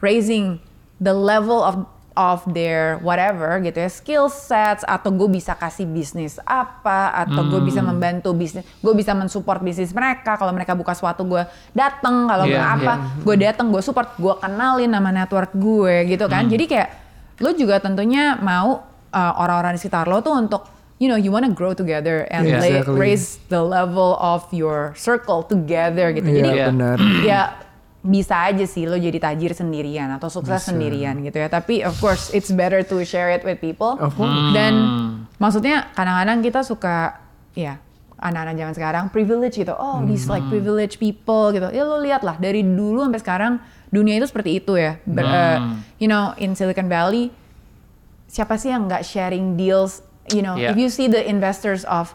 raising the level of of their whatever gitu ya skill sets atau gue bisa kasih bisnis apa atau gue bisa membantu bisnis gue bisa mensupport bisnis mereka. Kalau mereka buka suatu gue datang kalau Iya, nggak apa gue datang gue support gue kenalin nama network gue gitu kan. Jadi kayak lo juga tentunya mau uh, orang-orang di sekitar lo tuh untuk you know you wanna grow together and Yeah, lay- exactly. raise the level of your circle together gitu. Jadi Iya, benar. ya bisa aja sih lo jadi tajir sendirian atau sukses sendirian gitu ya. Tapi of course it's better to share it with people Of course. dan maksudnya kadang-kadang kita suka ya anak-anak zaman sekarang privilege gitu. Oh these like privileged people gitu. Ya lo lihat lah dari dulu sampai sekarang dunia itu seperti itu ya. Ber- eh, you know in Silicon Valley siapa sih yang nggak sharing deals you know Yeah. if you see the investors of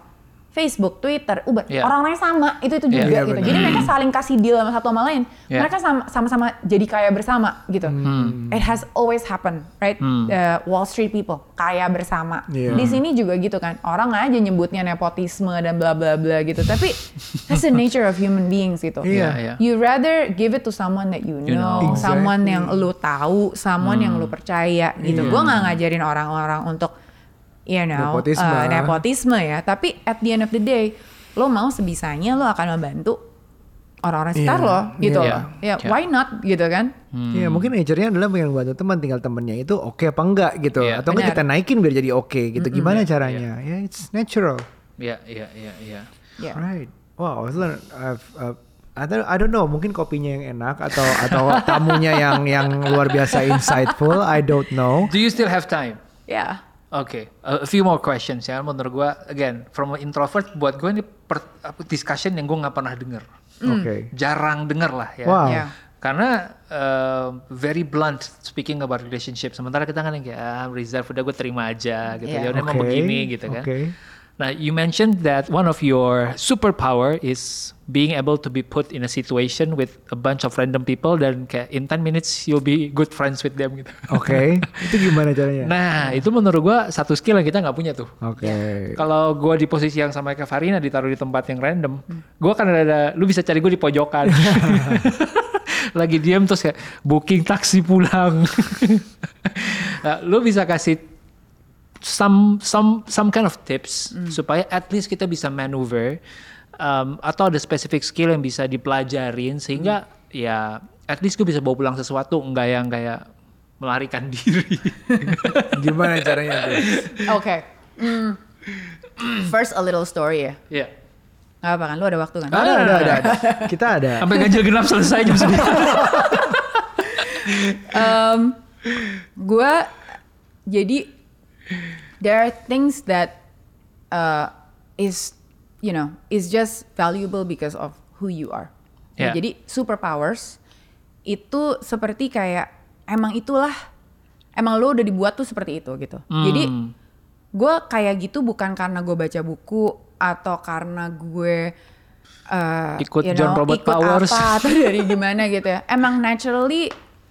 Facebook, Twitter, Uber, Yeah. orang-orang sama itu itu juga Iya, gitu. Jadi mereka saling kasih deal sama satu sama lain. Yeah. Mereka sama- sama-sama jadi kaya bersama gitu. Hmm. It has always happened, right? The Wall Street people kaya bersama. Iya. Di sini juga gitu kan. Orang aja nyebutnya nepotisme dan bla bla bla gitu. Tapi that's the nature of human beings gitu. Iya. iya. You rather give it to someone that you know, You know. someone Exactly. yang lu tahu, someone yang lu percaya gitu. Iya. Gua nggak ngajarin orang-orang untuk you know, Nepotisme. uh, nepotisme ya. Tapi at the end of the day, lo mau sebisanya lo akan membantu orang-orang sekitar Iya, lo gitu iya. loh. Ya, Iya. why not gitu kan? Iya mungkin nature-nya adalah pengen bantu teman tinggal temennya itu oke apa enggak gitu Iya. atau enggak kita naikin biar jadi oke gitu gimana caranya ya it's natural Iya, iya, iya, iya. Ya. right wow I learn I've, uh, I don't, I don't know mungkin kopinya yang enak atau atau tamunya yang yang luar biasa insightful I don't know Do you still have time? Ya. Oke, a a few more questions ya. Menurut gua, again, from an introvert, buat gue ini per- apa, discussion yang gue nggak pernah denger. oke Jarang denger lah ya. wow Ya. Karena uh, very blunt speaking about relationship. Sementara kita kan yang kayak ah, reserve udah gue terima aja gitu. Iya. Ya udah mau Oke, begini gitu kan. oke. Nah, you mentioned that one of your superpower is being able to be put in a situation with a bunch of random people dan kayak in 10 minutes you'll be good friends with them gitu. oke itu gimana caranya Nah, itu menurut gua satu skill yang kita nggak punya tuh. oke Kalau gua di posisi yang sama kayak Farina ditaruh di tempat yang random, gua kan ada, lu bisa cari gua di pojokan. Lagi diam terus kayak booking taksi pulang. nah, lu bisa kasih some some some kind of tips supaya at least kita bisa maneuver um, atau ada specific skill yang bisa dipelajarin sehingga ya at least gue bisa bawa pulang sesuatu enggak yang kayak melarikan diri. gimana caranya tuh Oke. Hmm. First a little story ya. Iya. Gak apa kan? Lu ada waktu kan? ada ada ada, ada. kita ada Sampai ganjil genap selesai jam segini. um, gue jadi there are things that uh, is you know is just valuable because of who you are. Nah, Yeah. jadi superpowers itu seperti kayak emang itulah emang lo udah dibuat tuh seperti itu gitu. Jadi gue kayak gitu bukan karena gue baca buku atau karena gue uh, Ikut you John know, Robert ikut Powers. apa atau dari gimana gitu ya. Emang naturally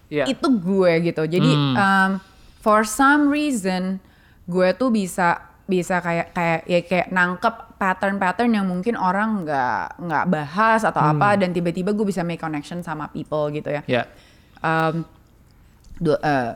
Iya. itu gue gitu. Jadi um, for some reason gue tuh bisa bisa kayak kayak ya kayak nangkep pattern-pattern yang mungkin orang nggak nggak bahas atau apa dan tiba-tiba gue bisa make connection sama people gitu ya. ya. Um, dua, eh,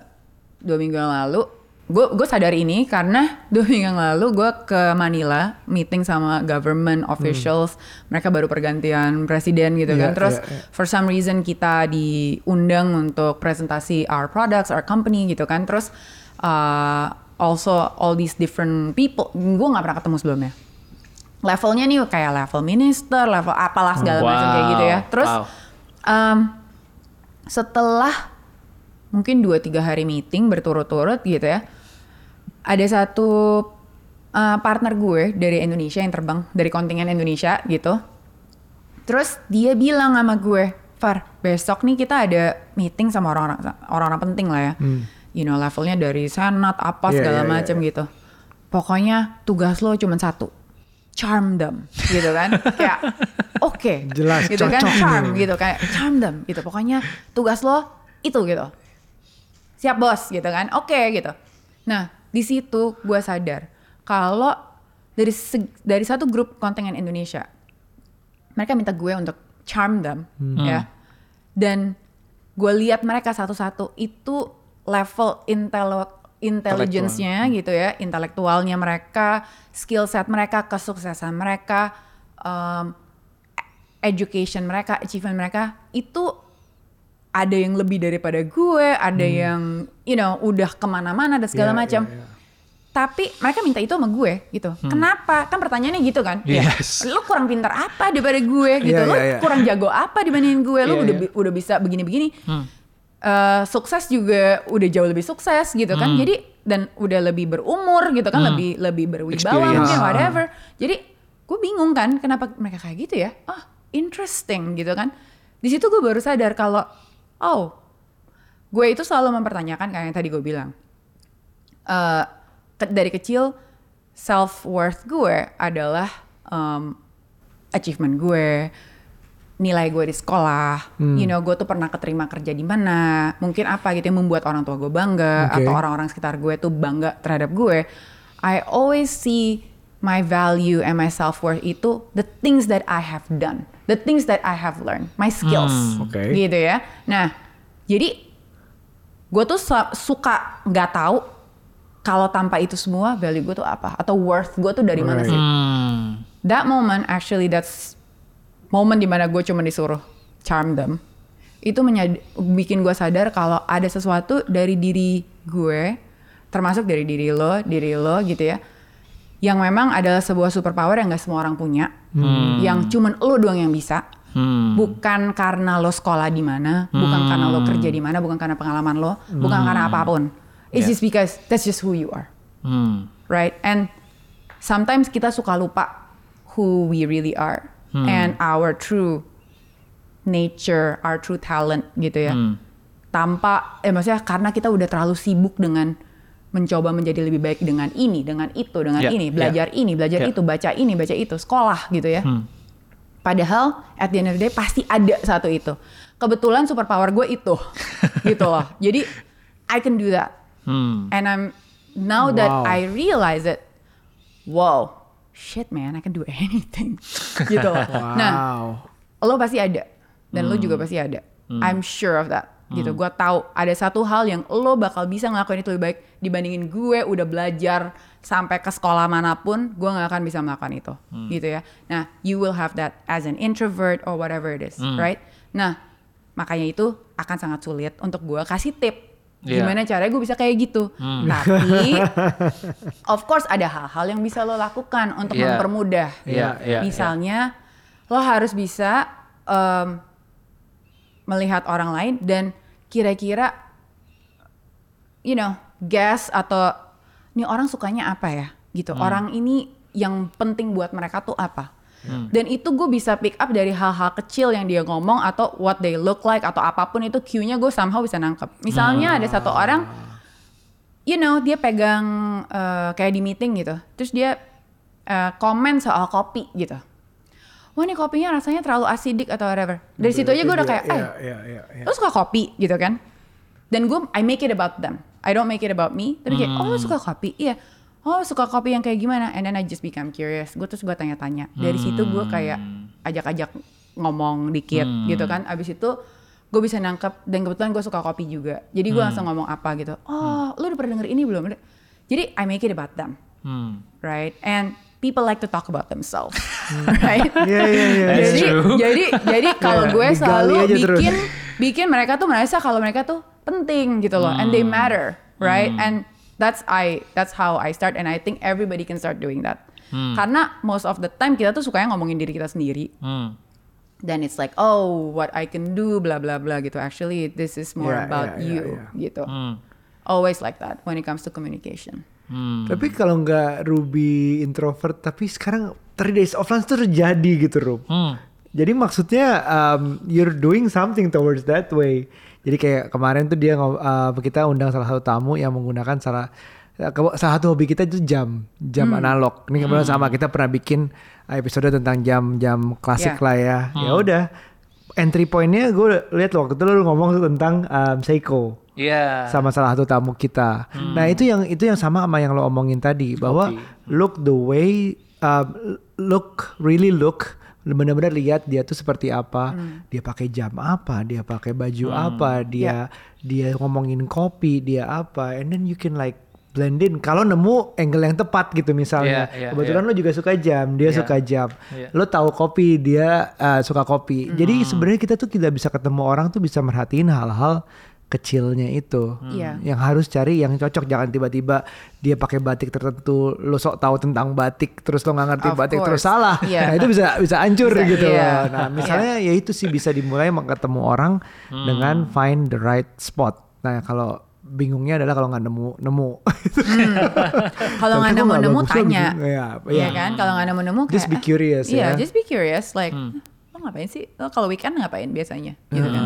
dua minggu yang lalu gue gue sadar ini karena dua minggu yang lalu gue ke Manila meeting sama government officials mereka baru pergantian presiden gitu Iya, kan terus iya, iya. for some reason kita diundang untuk presentasi our products our company gitu kan terus uh, also all these different people. Gue nggak pernah ketemu sebelumnya. Levelnya nih kayak level minister level apalah segala macam kayak gitu ya. Wow, terus wow. um, setelah mungkin 2-3 hari meeting berturut-turut gitu ya ada satu uh, partner gue dari Indonesia yang terbang dari kontingen Indonesia gitu. Terus dia bilang sama gue Far besok nih kita ada meeting sama orang-orang orang-orang penting lah ya you know levelnya dari senat apa Iya, segala iya, iya, macam gitu. Pokoknya tugas lo cuma satu charm them gitu kan? Kayak oke Jelas, gitu kan? charm nih. gitu kayak charm them gitu. Pokoknya tugas lo itu gitu. Siap bos gitu kan? Oke gitu. Nah di situ gue sadar kalau dari seg- dari satu grup kontingen Indonesia mereka minta gue untuk charm them ya. Dan gue lihat mereka satu-satu itu level intelo intelligence-nya gitu ya intelektualnya mereka skill set mereka kesuksesan mereka um, education mereka achievement mereka itu ada yang lebih daripada gue ada yang you know udah ke mana-mana dan segala Iya, macam iya, iya. tapi mereka minta itu sama gue gitu. Kenapa? Kan pertanyaannya gitu kan? Ya, Yes. Lu kurang pintar apa daripada gue gitu? Iya, lu iya, iya. kurang jago apa dibandingin gue? Lu Iya, udah bi- udah bisa begini-begini. Eh, sukses juga udah jauh lebih sukses gitu kan. Jadi dan udah lebih berumur gitu kan, lebih lebih berwibawa mungkin Ah. whatever. Jadi gue bingung kan kenapa mereka kayak gitu ya? Ah, interesting gitu kan. Di situ gue baru sadar kalau oh, gue itu selalu mempertanyakan kayak yang tadi gue bilang eh ke- dari kecil self worth gue adalah um, achievement gue, nilai gue di sekolah, you know gue tuh pernah keterima kerja di mana, mungkin apa gitu yang membuat orang tua gue bangga Oke. atau orang-orang sekitar gue tuh bangga terhadap gue. I always see my value and my self worth itu the things that I have done, the things that I have learned, my skills, Oke. gitu ya. Nah, jadi gue tuh su- suka nggak tahu kalau tanpa itu semua value gue tuh apa atau worth gue tuh dari mana Right. sih Hmm. that moment actually that's moment di mana gue cuma disuruh charm them itu menyad- bikin gue sadar kalau ada sesuatu dari diri gue termasuk dari diri lo diri lo gitu ya yang memang adalah sebuah superpower yang gak semua orang punya yang cuman lo doang yang bisa Hmm. bukan karena lo sekolah di mana bukan karena lo kerja di mana bukan karena pengalaman lo bukan karena apa pun it's Yeah. just because that's just who you are Hmm. right? And sometimes kita suka lupa who we really are and our true nature, our true talent gitu ya. Tanpa, eh maksudnya karena kita udah terlalu sibuk dengan mencoba menjadi lebih baik dengan ini, dengan itu, dengan Yeah, ini, belajar ini, belajar Yeah. itu, baca ini, baca itu, sekolah gitu ya. Padahal at the end of the day pasti ada satu itu. Kebetulan superpower gue itu, gitu loh. Jadi I can do that. Hmm. And I'm now that Wow. I realize it, wow, shit man, I can do anything. gitu loh. Nah, Wow. lo pasti ada dan lo juga pasti ada. I'm sure of that. Gitu. Gua tahu ada satu hal yang lo bakal bisa ngelakuin itu lebih baik dibandingin gue udah belajar sampai ke sekolah mana pun, gue nggak akan bisa melakukan itu. Gitu ya. Nah, you will have that as an introvert or whatever it is, right? Nah, makanya itu akan sangat sulit untuk gue kasih tip Iya. gimana caranya gue bisa kayak gitu. Tapi of course ada hal-hal yang bisa lo lakukan untuk Iya. mempermudah. Iya, iya, Misalnya lo harus bisa em, melihat orang lain dan kira-kira you know, guess atau ini orang sukanya apa ya? Gitu. Orang ini yang penting buat mereka tuh apa? Dan itu gue bisa pick up dari hal-hal kecil yang dia ngomong atau what they look like atau apa pun itu cue-nya gue somehow bisa nangkep. Misalnya ada satu orang you know dia pegang eh, kayak di meeting gitu. Terus dia komen soal kopi gitu. Wah ini kopinya rasanya terlalu asidik atau whatever. Dari situ aja gue udah kayak eh Iya, iya, iya, iya. lo suka kopi? gitu kan. Dan gue I make it about them. I don't make it about me. Tapi kayak oh lo suka kopi? Iya oh suka kopi yang kayak gimana? And then I just become curious. Gue terus gue tanya-tanya. Dari situ gue kayak ajak-ajak ngomong dikit gitu kan. Abis itu gue bisa nangkep dan kebetulan gue suka kopi juga. Jadi gue langsung ngomong apa gitu. Oh lo udah pernah denger ini belum? Jadi I make it about them. Hmm. right? And people like to talk about themselves. Right? Iya, iya, iya. That's jadi, true. jadi jadi kalau gue selalu terus. bikin bikin mereka tuh merasa kalau mereka tuh penting gitu loh. And they matter right? And that's I that's how I start and I think everybody can start doing that karena most of the time kita tuh sukanya ngomongin diri kita sendiri Hmm. then it's like oh what I can do bla bla bla gitu actually this is more Yeah, about yeah, yeah, you yeah. gitu Hmm. always like that when it comes to communication Hmm. Tapi kalau nggak Ruby introvert, tapi sekarang 3 days of lunch tuh terjadi gitu, Rub. Hmm. Jadi maksudnya um, you're doing something towards that way. Jadi kayak kemarin tuh dia uh, kita undang salah satu tamu yang menggunakan salah ke- salah satu hobi kita itu jam, jam analog. Ini kebetulan sama kita pernah bikin episode tentang jam-jam klasik Yeah. lah ya. Ya udah. Entry pointnya gue lihat waktu itu lu ngomong tentang um, Seiko Iya. sama salah satu tamu kita. Nah itu yang itu yang sama sama yang lo omongin tadi bahwa look the way uh, look really look benar-benar lihat dia tuh seperti apa, dia pakai jam apa, dia pakai baju apa, dia dia ngomongin kopi, dia apa, and then you can like blend in. Kalau nemu angle yang tepat gitu misalnya, Iya, iya, kebetulan lo juga suka jam, dia Iya. suka jam, Iya. lo tahu kopi, dia uh, suka kopi. Jadi sebenarnya kita tuh tidak bisa ketemu orang tuh bisa merhatiin hal-hal kecilnya itu Iya. yang harus cari yang cocok jangan tiba-tiba dia pakai batik tertentu lo sok tahu tentang batik terus lo nggak ngerti Of batik terus course. salah Iya. nah itu bisa bisa hancur Bisa, gitu iya. loh nah misalnya ya itu sih bisa dimulai ketemu orang dengan find the right spot nah kalau bingungnya adalah kalau nggak nemu nemu kalau nggak nemu-nemu bagus, tanya. Iya, Iya iya. kan kalau nggak nemu-nemu Just be curious Iya, ya. just be curious like lo ngapain sih? Lo kalau weekend ngapain biasanya? Gitu kan.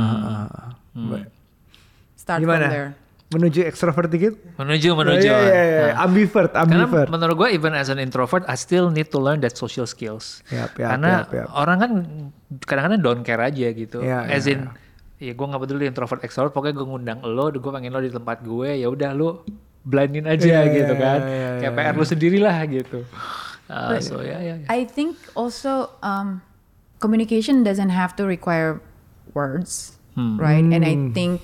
Start gimana from there. menuju extrovert dikit Menuju menuju. Iya, iya, iya. Nah, ambivert Karena ambivert menurut gue even as an introvert I still need to learn that social skills. Yap, yap, Karena yap, yap. orang kan kadang-kadang don't care aja gitu. Iya, as iya, in ya gue nggak peduli introvert extrovert pokoknya gue ngundang lo, gue pengen lo di tempat gue ya udah lo blendin aja Iya, gitu iya, kan. iya, Kayak iya, PR lo sendiri lah gitu. Uh, so ya ya. ya. I think also um, communication doesn't have to require words, Hmm. right? And I think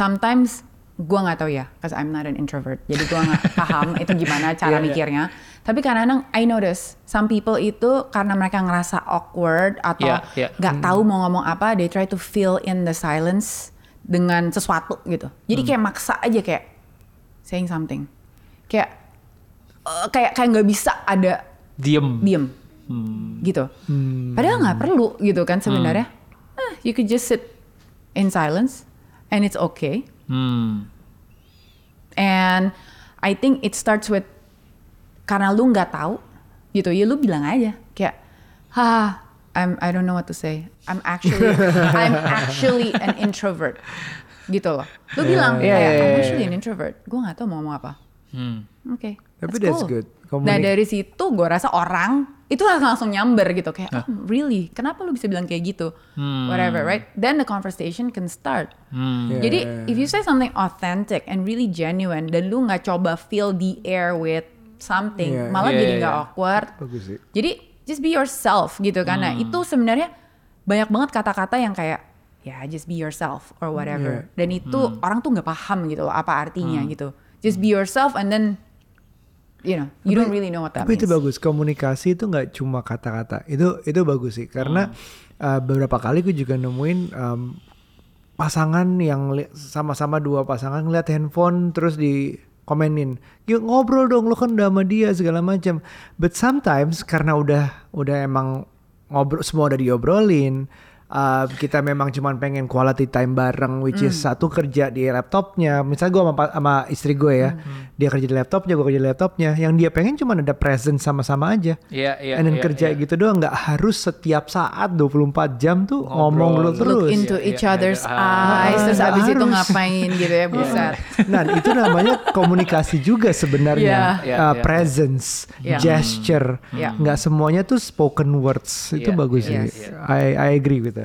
sometimes gua nggak tahu ya, cause I'm not an introvert. Jadi gua nggak paham itu gimana cara Iya, iya. mikirnya. Tapi kadang-kadang I notice some people itu karena mereka ngerasa awkward atau Iya, iya. nggak tahu mau ngomong apa, they try to fill in the silence dengan sesuatu gitu. Jadi kayak maksa aja kayak saying something, kayak eh, kayak kayak nggak bisa ada Diem. diem gitu. Padahal nggak perlu gitu kan sebenarnya. Eh, you could just sit in silence and it's okay. Hmm. And I think it starts with karena lu nggak tahu gitu ya lu bilang aja kayak ha I'm I don't know what to say. I'm actually I'm actually an introvert gitu loh. Lu bilang Yeah, kayak yeah, I'm yeah, actually yeah. an introvert. Gue nggak tahu mau ngomong apa. Hmm. Oke. Tapi that's good. Nah dari situ gue rasa orang itu langsung nyamber gitu kayak, oh, really? Kenapa lu bisa bilang kayak gitu? Whatever, right? Then the conversation can start. Hmm. Yeah, Jadi yeah, yeah. if you say something authentic and really genuine dan lu nggak coba fill the air with something, Yeah. malah Yeah, jadi yeah, nggak yeah. awkward. Bagus sih. Jadi just be yourself gitu kan. Nah itu sebenarnya banyak banget kata-kata yang kayak ya just be yourself or whatever. Dan itu orang tuh nggak paham gitu loh apa artinya gitu. Just be yourself and then you know you don't really know what that Tapi means. itu bagus. Komunikasi itu nggak cuma kata-kata. Itu itu bagus sih. Karena uh, beberapa kali gue juga nemuin um, pasangan yang sama-sama dua pasangan ngeliat handphone terus di komenin, yuk ngobrol dong, lo kan udah sama dia segala macam. But sometimes karena udah udah emang ngobrol semua udah diobrolin, uh, kita memang cuman pengen quality time bareng, which is satu kerja di laptopnya. Misalnya gue sama, sama istri gue ya, dia kerja di laptopnya, gue kerja di laptopnya. Yang dia pengen cuman ada presence sama-sama aja. Iya, iya, And then iya, kerja iya. gitu doang, nggak harus setiap saat 24 jam tuh Ngobrol. ngomong lu terus. Look into Iya, each iya, other's iya. eyes, Ah, terus abis itu harus. ngapain gitu ya, buset. Nah itu namanya komunikasi juga sebenarnya, Iya. Iya, Uh, iya. presence, Iya. gesture, Iya. nggak semuanya tuh spoken words itu Iya, bagus iya, sih. iya. I I agree with that.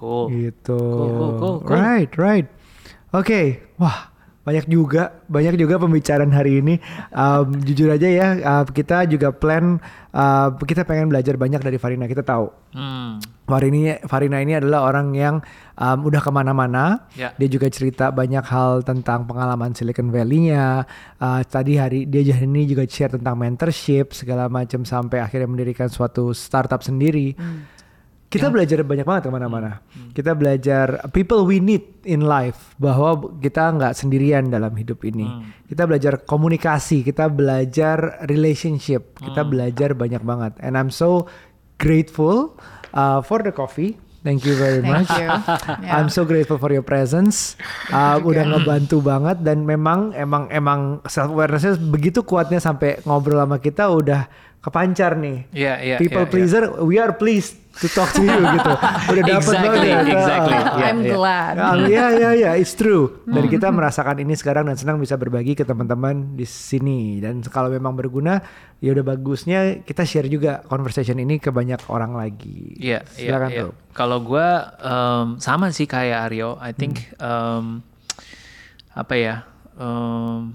Cool. Gitu. Cool, cool, cool, cool. Right, right. Oke, wah banyak juga, banyak juga pembicaraan hari ini. Um, jujur aja ya, uh, kita juga plan, uh, kita pengen belajar banyak dari Farina. Kita tahu Hmm. Farina, Farina ini adalah orang yang um, udah ke mana-mana. Ya. Dia juga cerita banyak hal tentang pengalaman Silicon Valley-nya. Uh, tadi hari dia hari ini juga share tentang mentorship segala macam sampai akhirnya mendirikan suatu startup sendiri. Kita belajar banyak banget ke mana-mana. Kita belajar people we need in life bahwa kita nggak sendirian dalam hidup ini. Kita belajar komunikasi, kita belajar relationship, kita belajar banyak banget. And I'm so grateful uh, for the coffee. Thank you very Thank much. you. Yeah. I'm so grateful for your presence. Uh, udah ngebantu banget dan memang emang emang self awarenessnya begitu kuatnya sampai ngobrol sama kita udah kepancar nih. Iya, iya, People iya, iya. pleaser, we are pleased to talk to you gitu. Udah dapat Exactly, banget. exactly. Uh, Iya, I'm iya. glad. Ah, Iya iya iya, it's true. Dan kita merasakan ini sekarang dan senang bisa berbagi ke teman-teman di sini. Dan kalau memang berguna, ya udah bagusnya kita share juga conversation ini ke banyak orang lagi. Iya, iya, Silakan iya. bro. Kalau gue sama sih kayak Aryo, I think Hmm. em, apa ya? em,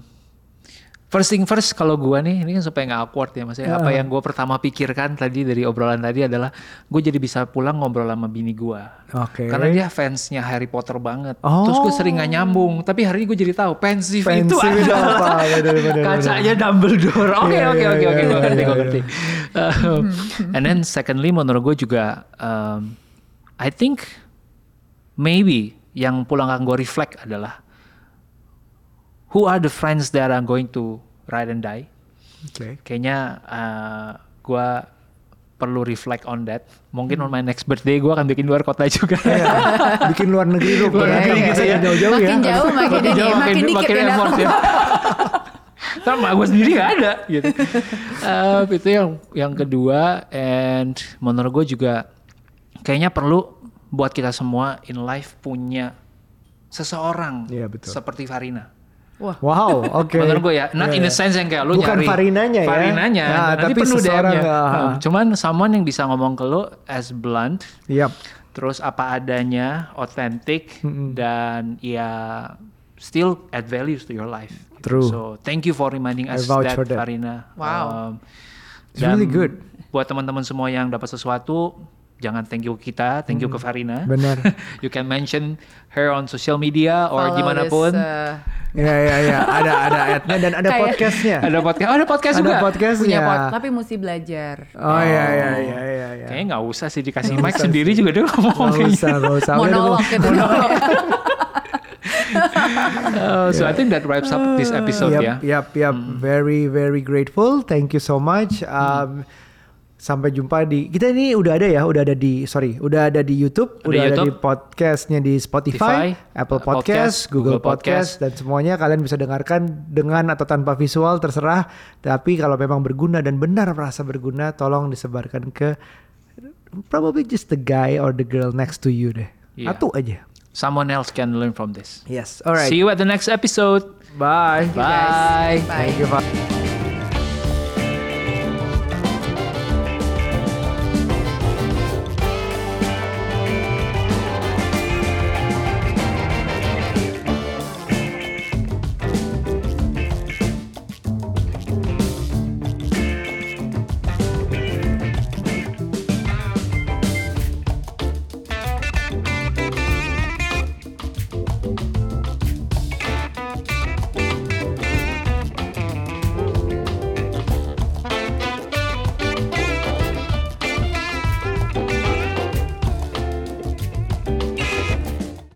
first thing first kalau gue nih, ini kan supaya nggak awkward ya, maksudnya apa yang gue pertama pikirkan tadi dari obrolan tadi adalah gue jadi bisa pulang ngobrol sama bini gue. Oke. Karena dia fansnya Harry Potter banget. Oh. Terus gue sering nggak nyambung, tapi hari ini gue jadi tahu pensive itu apa? Bener, bener, bener. kacanya Dumbledore. Oke Iya, oke iya, oke iya, oke, gue iya, ngerti iya, gue iya. ngerti. Um, and then secondly menurut gue juga, um, I think maybe yang pulang gue reflect adalah who are the friends that are going to ride and die. Oke. Kayaknya uh, gue perlu reflect on that. Mungkin on my next birthday gue akan bikin luar kota juga. Iya, bikin luar negeri lu, Luar negeri gitu ya. jauh-jauh ya. Makin jauh makin ini, jauh, makin dikit yang effort datang. ya. Sama gue sendiri gak ada gitu. Eh, itu yang yang kedua and menurut gue juga kayaknya perlu buat kita semua in life punya seseorang Iya, betul. seperti Farina. Wow, oke. Menurut gue ya, not in the sense yang kayak lu Bukan nyari Farinanya ya. Farinanya, Ya, nanti tapi penuh DM-nya. ah, ah. Hmm, Cuman someone yang bisa ngomong ke lu as blunt, Yap. terus apa adanya, authentic dan ya still add values to your life. gitu. True. So thank you for reminding us that, for that. Farina. Wow. Um, It's really good. Buat teman-teman semua yang dapat sesuatu, jangan thank you kita, thank you ke Farina. Hmm. Benar. you can mention her on social media or Follow di mana pun. this, uh, Ya ya ya, ada ada ad-nya dan ada Kayak- podcastnya. ada podcast, oh, ada podcast Ada juga. podcastnya. punya pod, tapi mesti belajar. Oh ya ya ya ya ya. Kayaknya nggak usah sih dikasih mic sendiri juga dia ngomong Gak kayaknya. usah, gak usah. Udah, Monolog gitu. Uh, so I think that wraps up this episode yep, ya. Yep, yep. Very, very grateful. Thank you so much. Um, Sampai jumpa di kita ini udah ada ya, udah ada di sorry, udah ada di YouTube, Ada udah ada di YouTube. podcastnya di Spotify, Spotify, Apple uh, Podcast, Podcast, Google Google Podcast, dan semuanya kalian bisa dengarkan dengan atau tanpa visual terserah. Tapi kalau memang berguna dan benar merasa berguna, tolong disebarkan ke probably just the guy or the girl next to you deh. Iya. Satu aja. Someone else can learn from this. Yes. Alright. See you at the next episode. Bye. Bye. Bye. Thank you. Pak.